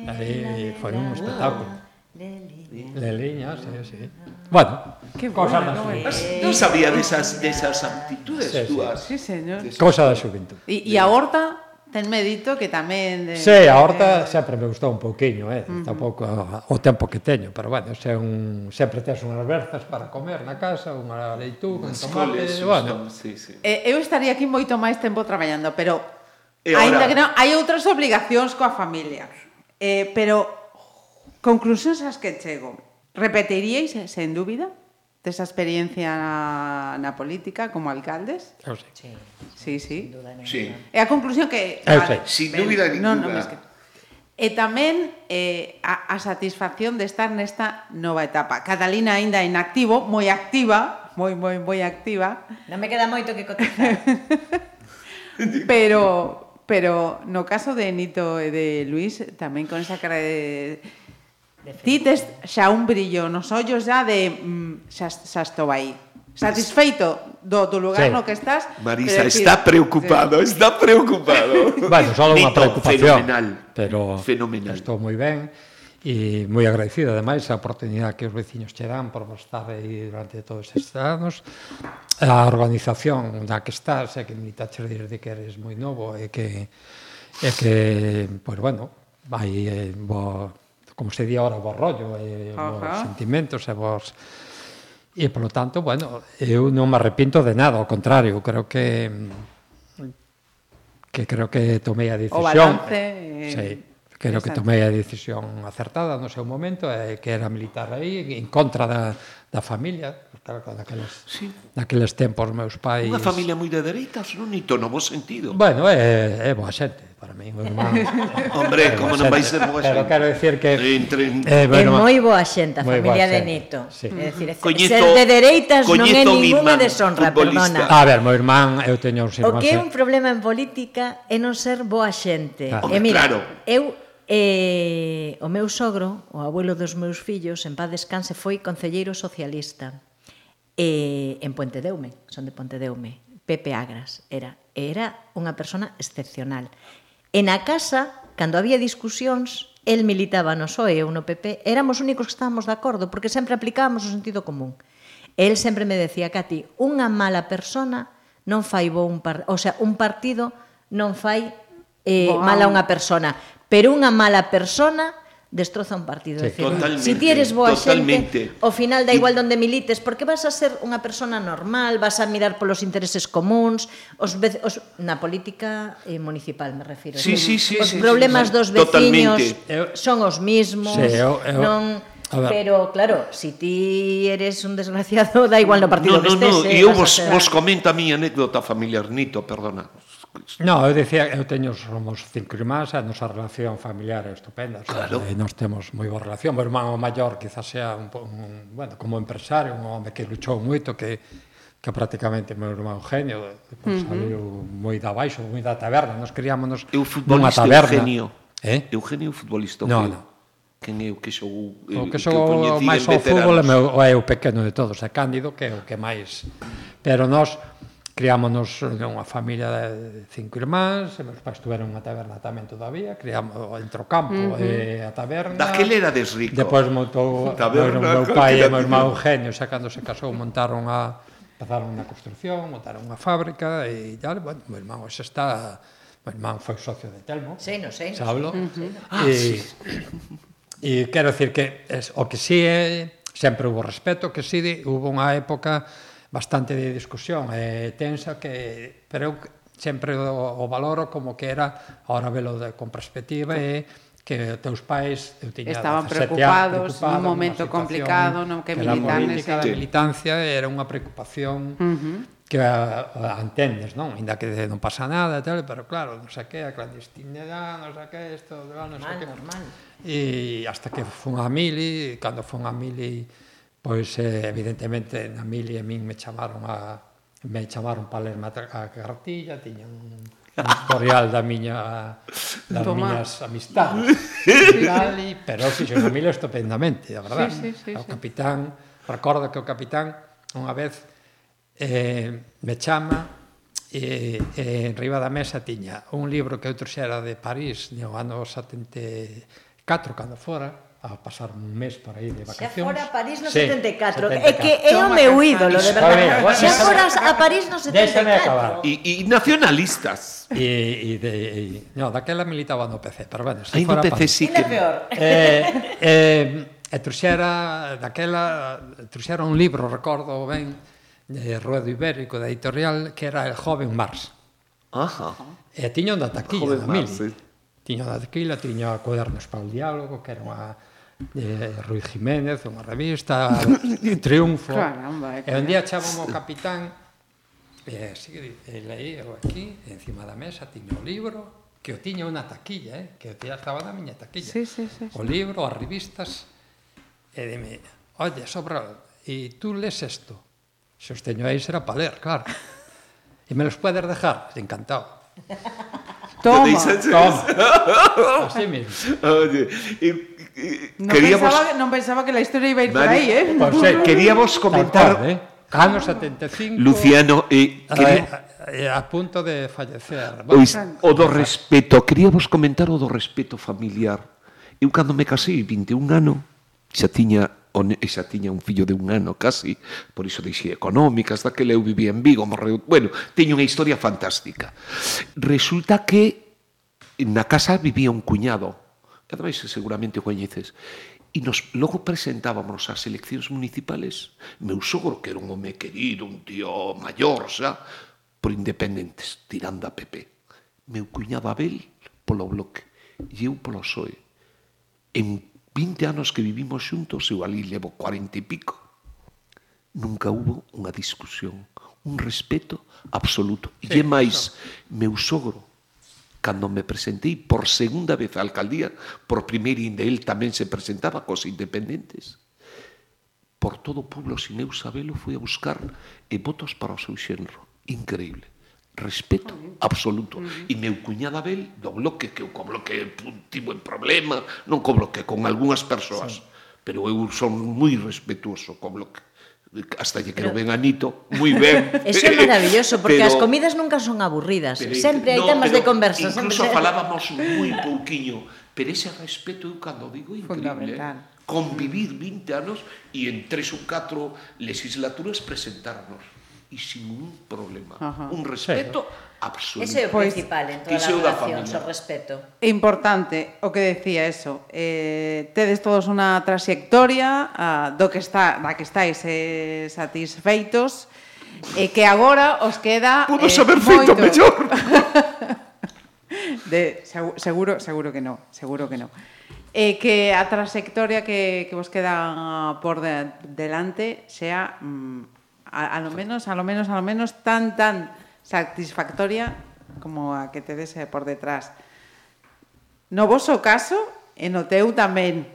F: Ali foi un espectáculo. Leliña, sí, sí. Bueno,
D: que
F: cosa
D: bueno,
F: das
G: Non eh, sabía desas, desas aptitudes
F: sí,
G: túas.
D: Sí, sí señor.
F: Cosa da xuventud.
D: E, e a horta ten medito que tamén... De,
F: sí, a horta sempre me gustou un pouquiño, eh? Uh -huh. Tampouco o tempo que teño, pero bueno, se un, sempre tes unhas berzas para comer na casa, unha leituga, un tomate,
G: coles,
F: bueno.
G: Son, sí, sí.
D: Eh, eu estaría aquí moito máis tempo traballando, pero...
G: E ainda
D: que non, hai outras obligacións coa familia. Eh, pero, conclusións as que chego. Repetiríais, eh, sen dúbida, desa experiencia na, na política como alcaldes?
F: Eu sei.
E: Sí,
D: sí. sí.
E: Sin duda ninguna.
G: sí.
D: E a conclusión que...
F: Eu sei.
G: Sin dúbida
D: ninguna. No,
G: no,
D: es que... E tamén eh, a, a satisfacción de estar nesta nova etapa. Catalina aínda en activo, moi activa, moi, moi, moi activa.
E: Non me queda moito que cotizar. [laughs]
D: pero, pero no caso de Nito e de Luis tamén con esa cara de Ti tes xa un brillo nos ollos xa de mm, xa, xa estou aí. Satisfeito do, do lugar
F: sí.
D: no que estás.
G: Marisa,
D: decir,
G: está preocupado, sí. está preocupado.
F: bueno, só unha preocupación.
G: Fenomenal.
F: Pero
G: fenomenal.
F: estou moi ben e moi agradecida ademais a oportunidade que os veciños che dan por estar aí durante todos estes anos a organización da que estás e que militaches desde que eres moi novo e que e que, pois bueno vai eh, bo, como se di ahora, bo rollo e
D: Ajá.
F: sentimentos e vos e polo tanto, bueno, eu non me arrepinto de nada, ao contrario, creo que que creo que tomei a decisión.
D: O balance... Eh,
F: sí, creo que tomei a decisión acertada no seu momento, eh, que era militar aí, en contra da, da familia, claro, daqueles,
G: sí.
F: daqueles tempos meus pais...
G: Unha familia moi de dereitas, non nito, no bo sentido.
F: Bueno, é, é boa xente, para mí. Irmán, [laughs]
G: Hombre,
F: é
G: como non vai ser boa xente.
F: Pero quero dicir que...
G: Entre...
F: Eh,
E: é,
F: bueno, é
E: moi boa xente a familia de Nito.
F: Sí.
E: É dicir,
G: coñezo,
E: ser de dereitas non é ninguna deshonra, perdona.
F: A ver, meu irmán, eu teño uns irmáns...
E: O que é un problema en política é non ser boa xente.
F: Claro.
E: E mira,
G: claro.
E: eu E o meu sogro, o abuelo dos meus fillos, en paz descanse, foi concelleiro socialista e, en Puente Deume, son de Puente Deume, Pepe Agras era. Era unha persona excepcional. En a casa, cando había discusións, el militaba no PSOE ou no PP, éramos únicos que estábamos de acordo, porque sempre aplicábamos o sentido común. El sempre me decía, Cati, unha mala persona non fai bo un par... o sea, un partido non fai eh,
D: wow.
E: mala unha persona pero unha mala persona destroza un partido.
F: Sí,
G: decir,
E: si ti eres boa
G: totalmente.
E: xente, ao final da igual donde milites, porque vas a ser unha persona normal, vas a mirar polos intereses comuns, os, vec, os na política eh, municipal me refiro.
G: Sí, sí, sí,
E: os
G: sí,
E: problemas
G: sí, sí,
E: dos veciños
F: totalmente.
E: son os mismos,
F: sí, eu, eu,
E: non Pero claro, se si ti eres un desgraciado, [laughs] da igual no partido
G: no, no, que
E: estés.
G: No, no,
E: eh,
G: e eu vos,
E: ser...
G: vos comento a miña anécdota familiar, Nito, perdona
F: No, eu decía, eu teño, somos cinco irmáns, a nosa relación familiar é estupenda.
G: Claro.
F: Eh, e nos temos moi boa relación. O irmão maior quizás sea un, un, bueno, como empresario, un home que luchou moito, que que prácticamente meu irmán Eugenio pues, eh, uh -huh. saliu moi da baixo, moi da taberna. Nos criámonos
G: eu futbolista
F: taberna.
G: Eugenio.
F: Eh?
G: Eugenio futbolista.
F: No, no.
G: Quen é o que xogou?
F: O eh,
G: que
F: xogou máis ao fútbol é, meu, é o pequeno de todos, é Cándido, que é o que máis... Pero nós, Criámonos unha familia de cinco irmáns, e meus pais tiveron unha taberna tamén todavía, criamos entre o campo uh -huh. e a taberna.
G: Daquel era desrico.
F: Depois montou,
G: taberna,
F: bueno, meu pai e meu irmão Eugenio, xa cando se casou, montaron a pasaron na construcción, montaron unha fábrica e tal, bueno, meu irmão xa está meu irmão foi socio de Telmo.
E: Sei, no sei. Sé,
F: xa
E: hablo.
F: Ah, e, e quero decir que es, o que sí é sempre hubo respeto, que sí, hubo unha época bastante de discusión e eh, tensa que pero eu sempre o, o valoro como que era ahora velo de, con perspectiva e que teus pais eu tiña
D: estaban preocupados
F: anos,
D: nun momento complicado non que, que
F: militan
D: ese...
F: da militancia era unha preocupación uh -huh que a, a entendes, non? Ainda que non pasa nada, tal, pero claro, non sei que, a clandestinidade, non sei que, isto, non sei que.
E: Normal.
F: E hasta que fun a Mili, cando fun a Mili, Pois eh, evidentemente na mili e min me chamaron a me chamaron para ler a cartilla, tiñan un historial da miña das
D: Tomás.
F: miñas amistades. Gali, pero si xo mili estupendamente, a verdade.
D: Sí, sí, sí,
F: o capitán, sí. recordo que o capitán unha vez eh, me chama e, e en riba da mesa tiña un libro que eu trouxera de París no ano 74 cando fora a pasar un mes por aí de vacacións.
E: Xa fora a París no
F: sí,
E: 74, 74. é que é o meu ídolo, de verdade. Xa foras a París no 74.
G: E nacionalistas.
F: E, e, de, e, no, daquela militaba no PC, pero bueno, se
G: Ay,
F: fora no
G: PC
F: París.
G: sí que...
E: Peor.
F: Eh, eh, e truxera daquela truxera un libro, recordo ben, de Ruedo Ibérico, da editorial, que era El joven Mars.
G: Ajá.
F: E tiña un da taquilla, da mil.
G: Sí
F: tiña daquila, tiña cuadernos para o diálogo, que era unha de Rui Jiménez, unha revista, [coughs] Triunfo.
D: Caramba,
F: e un día chamamos o capitán e así leío aquí, encima da mesa, tiña o libro, que o tiña unha taquilla, eh? que o tiña estaba na miña taquilla.
D: Sí, sí, sí, sí.
F: O libro, as revistas, e dime, oye, sobra, e tú lees isto? Se os teño aí será para ler, claro. [laughs] E me los podes dejar, encantado.
D: Toma.
F: Toma. [laughs] Así mesmo.
G: Oye, e, e,
D: non,
G: queríamos...
D: pensaba, non pensaba que la historia iba a ir Mari,
G: por
D: aí, eh?
F: Pues, eh
G: queríamos comentar...
F: Tarde, eh? Ano 75...
G: Luciano,
F: eh,
G: queríamos...
F: a, a, punto de fallecer.
G: Ois, o do respeto, queríamos comentar o do respeto familiar. Eu cando me casei, 21 anos, xa tiña e xa tiña un fillo de un ano casi, por iso deixei económicas, daquele eu vivía en Vigo, morreu... Bueno, teño unha historia fantástica. Resulta que na casa vivía un cuñado, que ademais seguramente o coñeces, e nos logo presentábamos ás eleccións municipales. Meu sogro, que era un home querido, un tío maior, xa, por independentes, tirando a PP. Meu cuñado Abel polo bloque e eu polo PSOE. En 20 anos que vivimos xuntos, eu ali levo 40 e pico. Nunca hubo unha discusión, un respeto absoluto. E sí, e máis, meu sogro, cando me presentei por segunda vez á alcaldía, por primeira inde el tamén se presentaba cos independentes, por todo o pueblo sin eu sabelo fui a buscar e votos para o seu xenro. Increíble respeto absoluto. E meu cuñada Abel, do bloque, que eu co bloque tivo en problema, non co bloque, con algunhas persoas, sí. pero eu son moi respetuoso co bloque hasta lle quero ben anito, moi ben. [laughs]
E: Eso é maravilloso, porque
G: pero,
E: as comidas nunca son aburridas,
G: pero,
E: sempre hai
G: no,
E: temas de conversa.
G: Incluso
E: sempre...
G: falábamos [laughs] moi pouquiño, pero ese respeto eu cando digo increíble.
D: Fundamental.
G: Eh? Convivir 20 anos e en tres ou catro legislaturas presentarnos e sin un problema.
D: Ajá.
G: Un respeto sí. absoluto.
E: Ese é o
D: pois,
E: principal en
G: toda a
E: relación,
G: o
E: respeto.
D: É importante o que decía eso. Eh, tedes todos unha trayectoria ah, do que está, da que estáis eh, satisfeitos e que agora os queda
G: Podo
D: eh,
G: saber feito
D: moito.
G: mellor. [laughs]
D: de, seguro, seguro que no, seguro que no. E eh, que a trayectoria que, que vos queda por de, delante sea mm, a, a lo menos, a lo menos, a lo menos tan, tan satisfactoria como a que te dese por detrás. No vos o caso, e no teu tamén.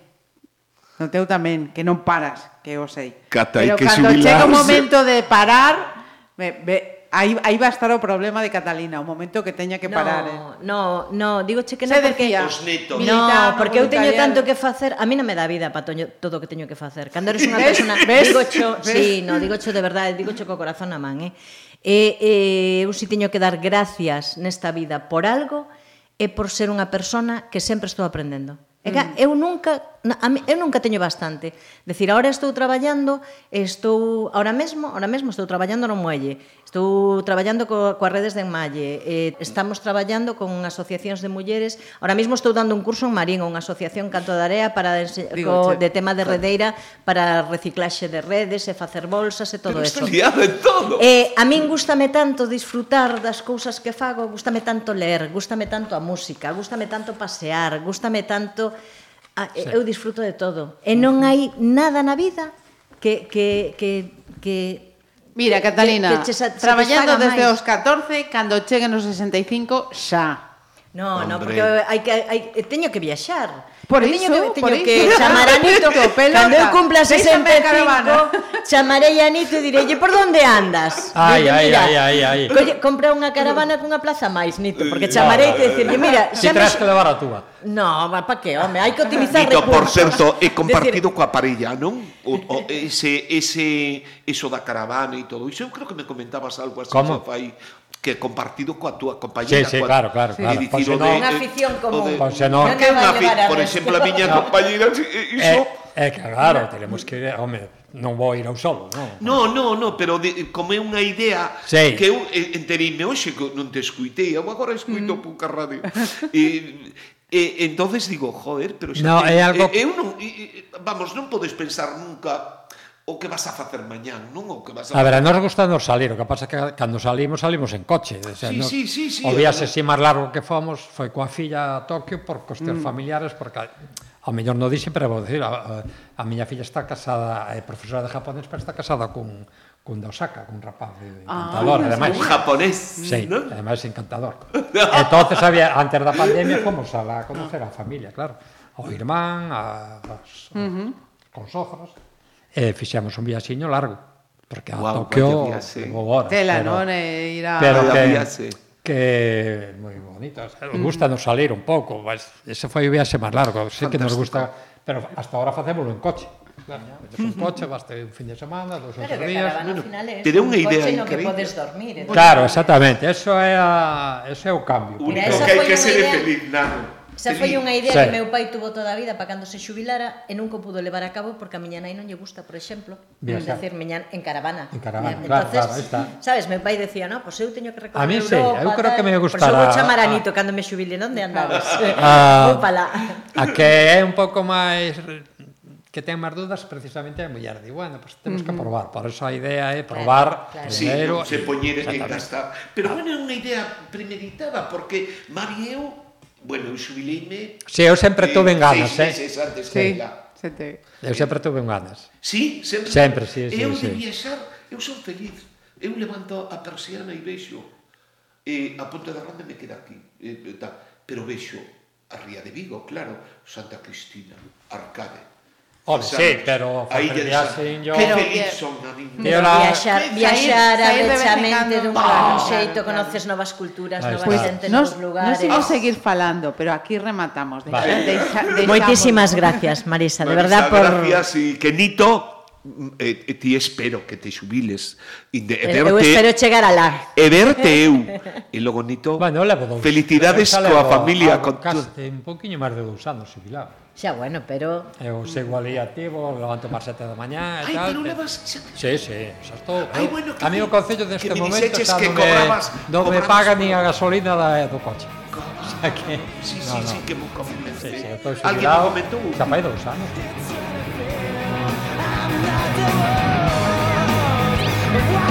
D: No teu tamén, que non paras, que eu sei.
G: Cata,
D: Pero cando chega o momento de parar, me, me, aí, aí va a estar o problema de Catalina, o momento que teña que parar. No, eh.
E: no, no digo che que non porque...
D: Decía,
G: os netos.
E: No, porque eu teño tanto que facer, a mí non me dá vida para toño, todo o que teño que facer. Cando eres unha persona, digo cho, sí, no, digo cho de verdade, digo cho co corazón na man, eh. eh, eh e, e eu si teño que dar gracias nesta vida por algo é por ser unha persona que sempre estou aprendendo. É que
D: mm.
E: eu nunca a mí, eu nunca teño bastante. Decir, agora estou traballando, estou agora mesmo, agora mesmo estou traballando no muelle, estou traballando co, coas redes de enmalle, eh, estamos traballando con asociacións de mulleres, agora mesmo estou dando un curso en Marín, unha asociación Canto de Area para
D: Digo,
E: co, che. de tema de redeira para reciclaxe de redes e facer bolsas e todo
G: Pero
E: eso.
G: Liado en todo.
E: Eh, a min gustame tanto disfrutar das cousas que fago, gustame tanto ler, gustame tanto a música, gustame tanto pasear, gustame tanto Ah, sí. Eu disfruto de todo. E non hai nada na vida que, que, que, que
D: Mira, Catalina,
E: que, que
D: traballando desde
E: máis.
D: os 14, cando cheguen os 65, xa.
E: No,
G: Hombre.
E: no, porque hai que hai, teño que viaxar.
D: Por
E: eu
D: iso,
E: que,
D: por
E: iso. que chamar a Nito,
D: pelota,
E: cando eu cumpla 65, chamarei a Nito e direi por onde andas?
F: Ai, ai,
E: mira,
F: ai, ai, ai.
E: Colle, compra unha caravana cunha plaza máis, Nito, porque chamarei te dicirlle, mira, xa si
F: me... que levar a túa.
E: No, va pa que, home, hai que optimizar
G: Nito,
E: recursos.
G: por certo, é compartido Decir... coa parella, non? O, o ese, ese, iso da caravana e todo iso, eu creo que me comentabas algo así,
F: Como?
G: xa fai que compartido coa túa compañera.
F: Sí, sí,
G: coa...
F: claro, claro.
G: Sí.
F: claro.
G: Dicir,
F: pois
G: non,
E: unha afición común.
G: De...
F: Pois
E: non.
G: Porque
E: non
G: unha por exemplo, a miña no. compañera, eh, iso...
F: É, eh, eh, claro, teremos que ir, home, non vou ir ao solo, non?
G: Non, non, non, pero de, como é unha idea
F: sí.
G: que eu eh, enteríme hoxe, que non te escuitei, eu agora escuito mm. pouca radio. [laughs] e, e entonces digo, joder, pero xa,
F: no, é algo...
G: eu non, e, vamos, non podes pensar nunca o que vas a facer mañán, non o que vas a...
F: A ver, a nos gusta nos salir, o que pasa que cando salimos, salimos en coche. O sea,
G: sí,
F: nos,
G: sí, sí, sí,
F: o viaxe
G: eh,
F: así máis largo que fomos foi coa filla a Tokio por cuestións mm. familiares, porque ao mellor non dixe, pero vou dicir, a, a, a miña filla está casada, é profesora de japonés, pero está casada cun, cun de Osaka, cun rapaz de encantador,
D: ah,
F: ademais.
G: Un japonés,
F: sí,
G: ¿no?
F: ademais encantador. [laughs] entonces había, antes da pandemia, [laughs] fomos a la, conocer a familia, claro. O irmán, a, a, a, uh -huh. con sofras, e fixemos un viaxiño largo, porque a
G: wow,
F: Tokio levou horas.
D: Tela,
F: pero,
D: non? E ir a...
F: Pero que,
G: viaxe.
F: que moi bonito, o sea, nos gusta nos salir un pouco, mas ese foi o viaxe máis largo, sei sí que nos gusta, pero hasta ahora facémoslo en coche. Claro, un coche, basta un fin de semana, dos ou
E: claro,
F: días.
E: Claro, no final é un
G: idea
E: coche no que podes dormir. Entonces.
F: Claro, exactamente, eso é, a, ese é o cambio.
G: Único que hai que ser feliz, nada.
E: Xa foi unha idea
F: sí.
E: que meu pai tuvo toda a vida para cando se xubilara e nunca pudo levar a cabo porque a miña nai non lle gusta, por exemplo,
F: Bien,
E: decir miña en caravana.
F: En caravana,
E: Bien,
F: claro,
E: entonces,
F: claro, está.
E: Sabes, meu pai decía, "No, pois pues eu teño que recorrer
F: a mí
E: Europa."
F: A mí eu creo
E: tal,
F: que me gustara.
E: Por eso vou chamar a Nito a... cando me xubile, onde andabas?
F: Ah.
E: ah, vou pala.
F: A que é un pouco máis que ten máis dúdas precisamente a muller di, bueno, pois pues temos que probar, por eso a idea é probar
E: claro, claro.
F: primeiro,
G: sí, se poñer en gastar. Pero bueno, é unha idea premeditada porque Mari e eu Bueno, eu xubileime...
F: Sí, eu sempre tuve ganas, eh?
G: Seis meses antes
D: sí.
G: que ela.
D: Sete.
F: Eu sempre tuve ganas.
G: Sí, sempre.
F: Sempre, sí, sí.
G: Eu
F: sí.
G: de viaxar, eu son feliz. Eu levanto a persiana e vexo E a Ponte da Ronda me queda aquí. Eh, da, pero vexo a Ría de Vigo, claro, Santa Cristina, Arcade,
F: Home, sí, pero aí
G: viaxen
F: yo...
D: Pero,
G: son
F: na pero
E: viaxar, viaxar
D: abrechamente
E: dun
D: gran
E: xeito, conoces novas culturas, novas
F: pues,
E: xentes,
D: nos,
E: novos lugares...
D: Nos imos seguir falando, pero aquí rematamos.
F: Vale.
D: Deixa, deixa,
E: Moitísimas gracias, Marisa, de verdad por...
G: Gracias e que Nito e, e ti espero que te xubiles inde, e
E: eh,
G: verte, eu
E: espero chegar alá.
G: e verte eu. E logo nito
F: bueno, dous,
G: felicidades coa familia
F: a,
G: con caste
F: un poquinho máis de dous anos xubilado
E: xa bueno, pero
F: eu sigo ali activo levanto para sete da mañá e tal,
G: pero levas xa
F: sí, sí, xa estou.
G: Ai, bueno, que,
F: a mí o concello deste
G: de
F: momento xa
G: que
F: non
G: cobrabas, me,
F: non me paga ni a gasolina da, do coche. [laughs] O sea que,
G: sí, si sí,
F: no.
G: sí, que mo comentou
F: sí, sí,
G: alguén me comentou
F: xa fai dous anos. the world.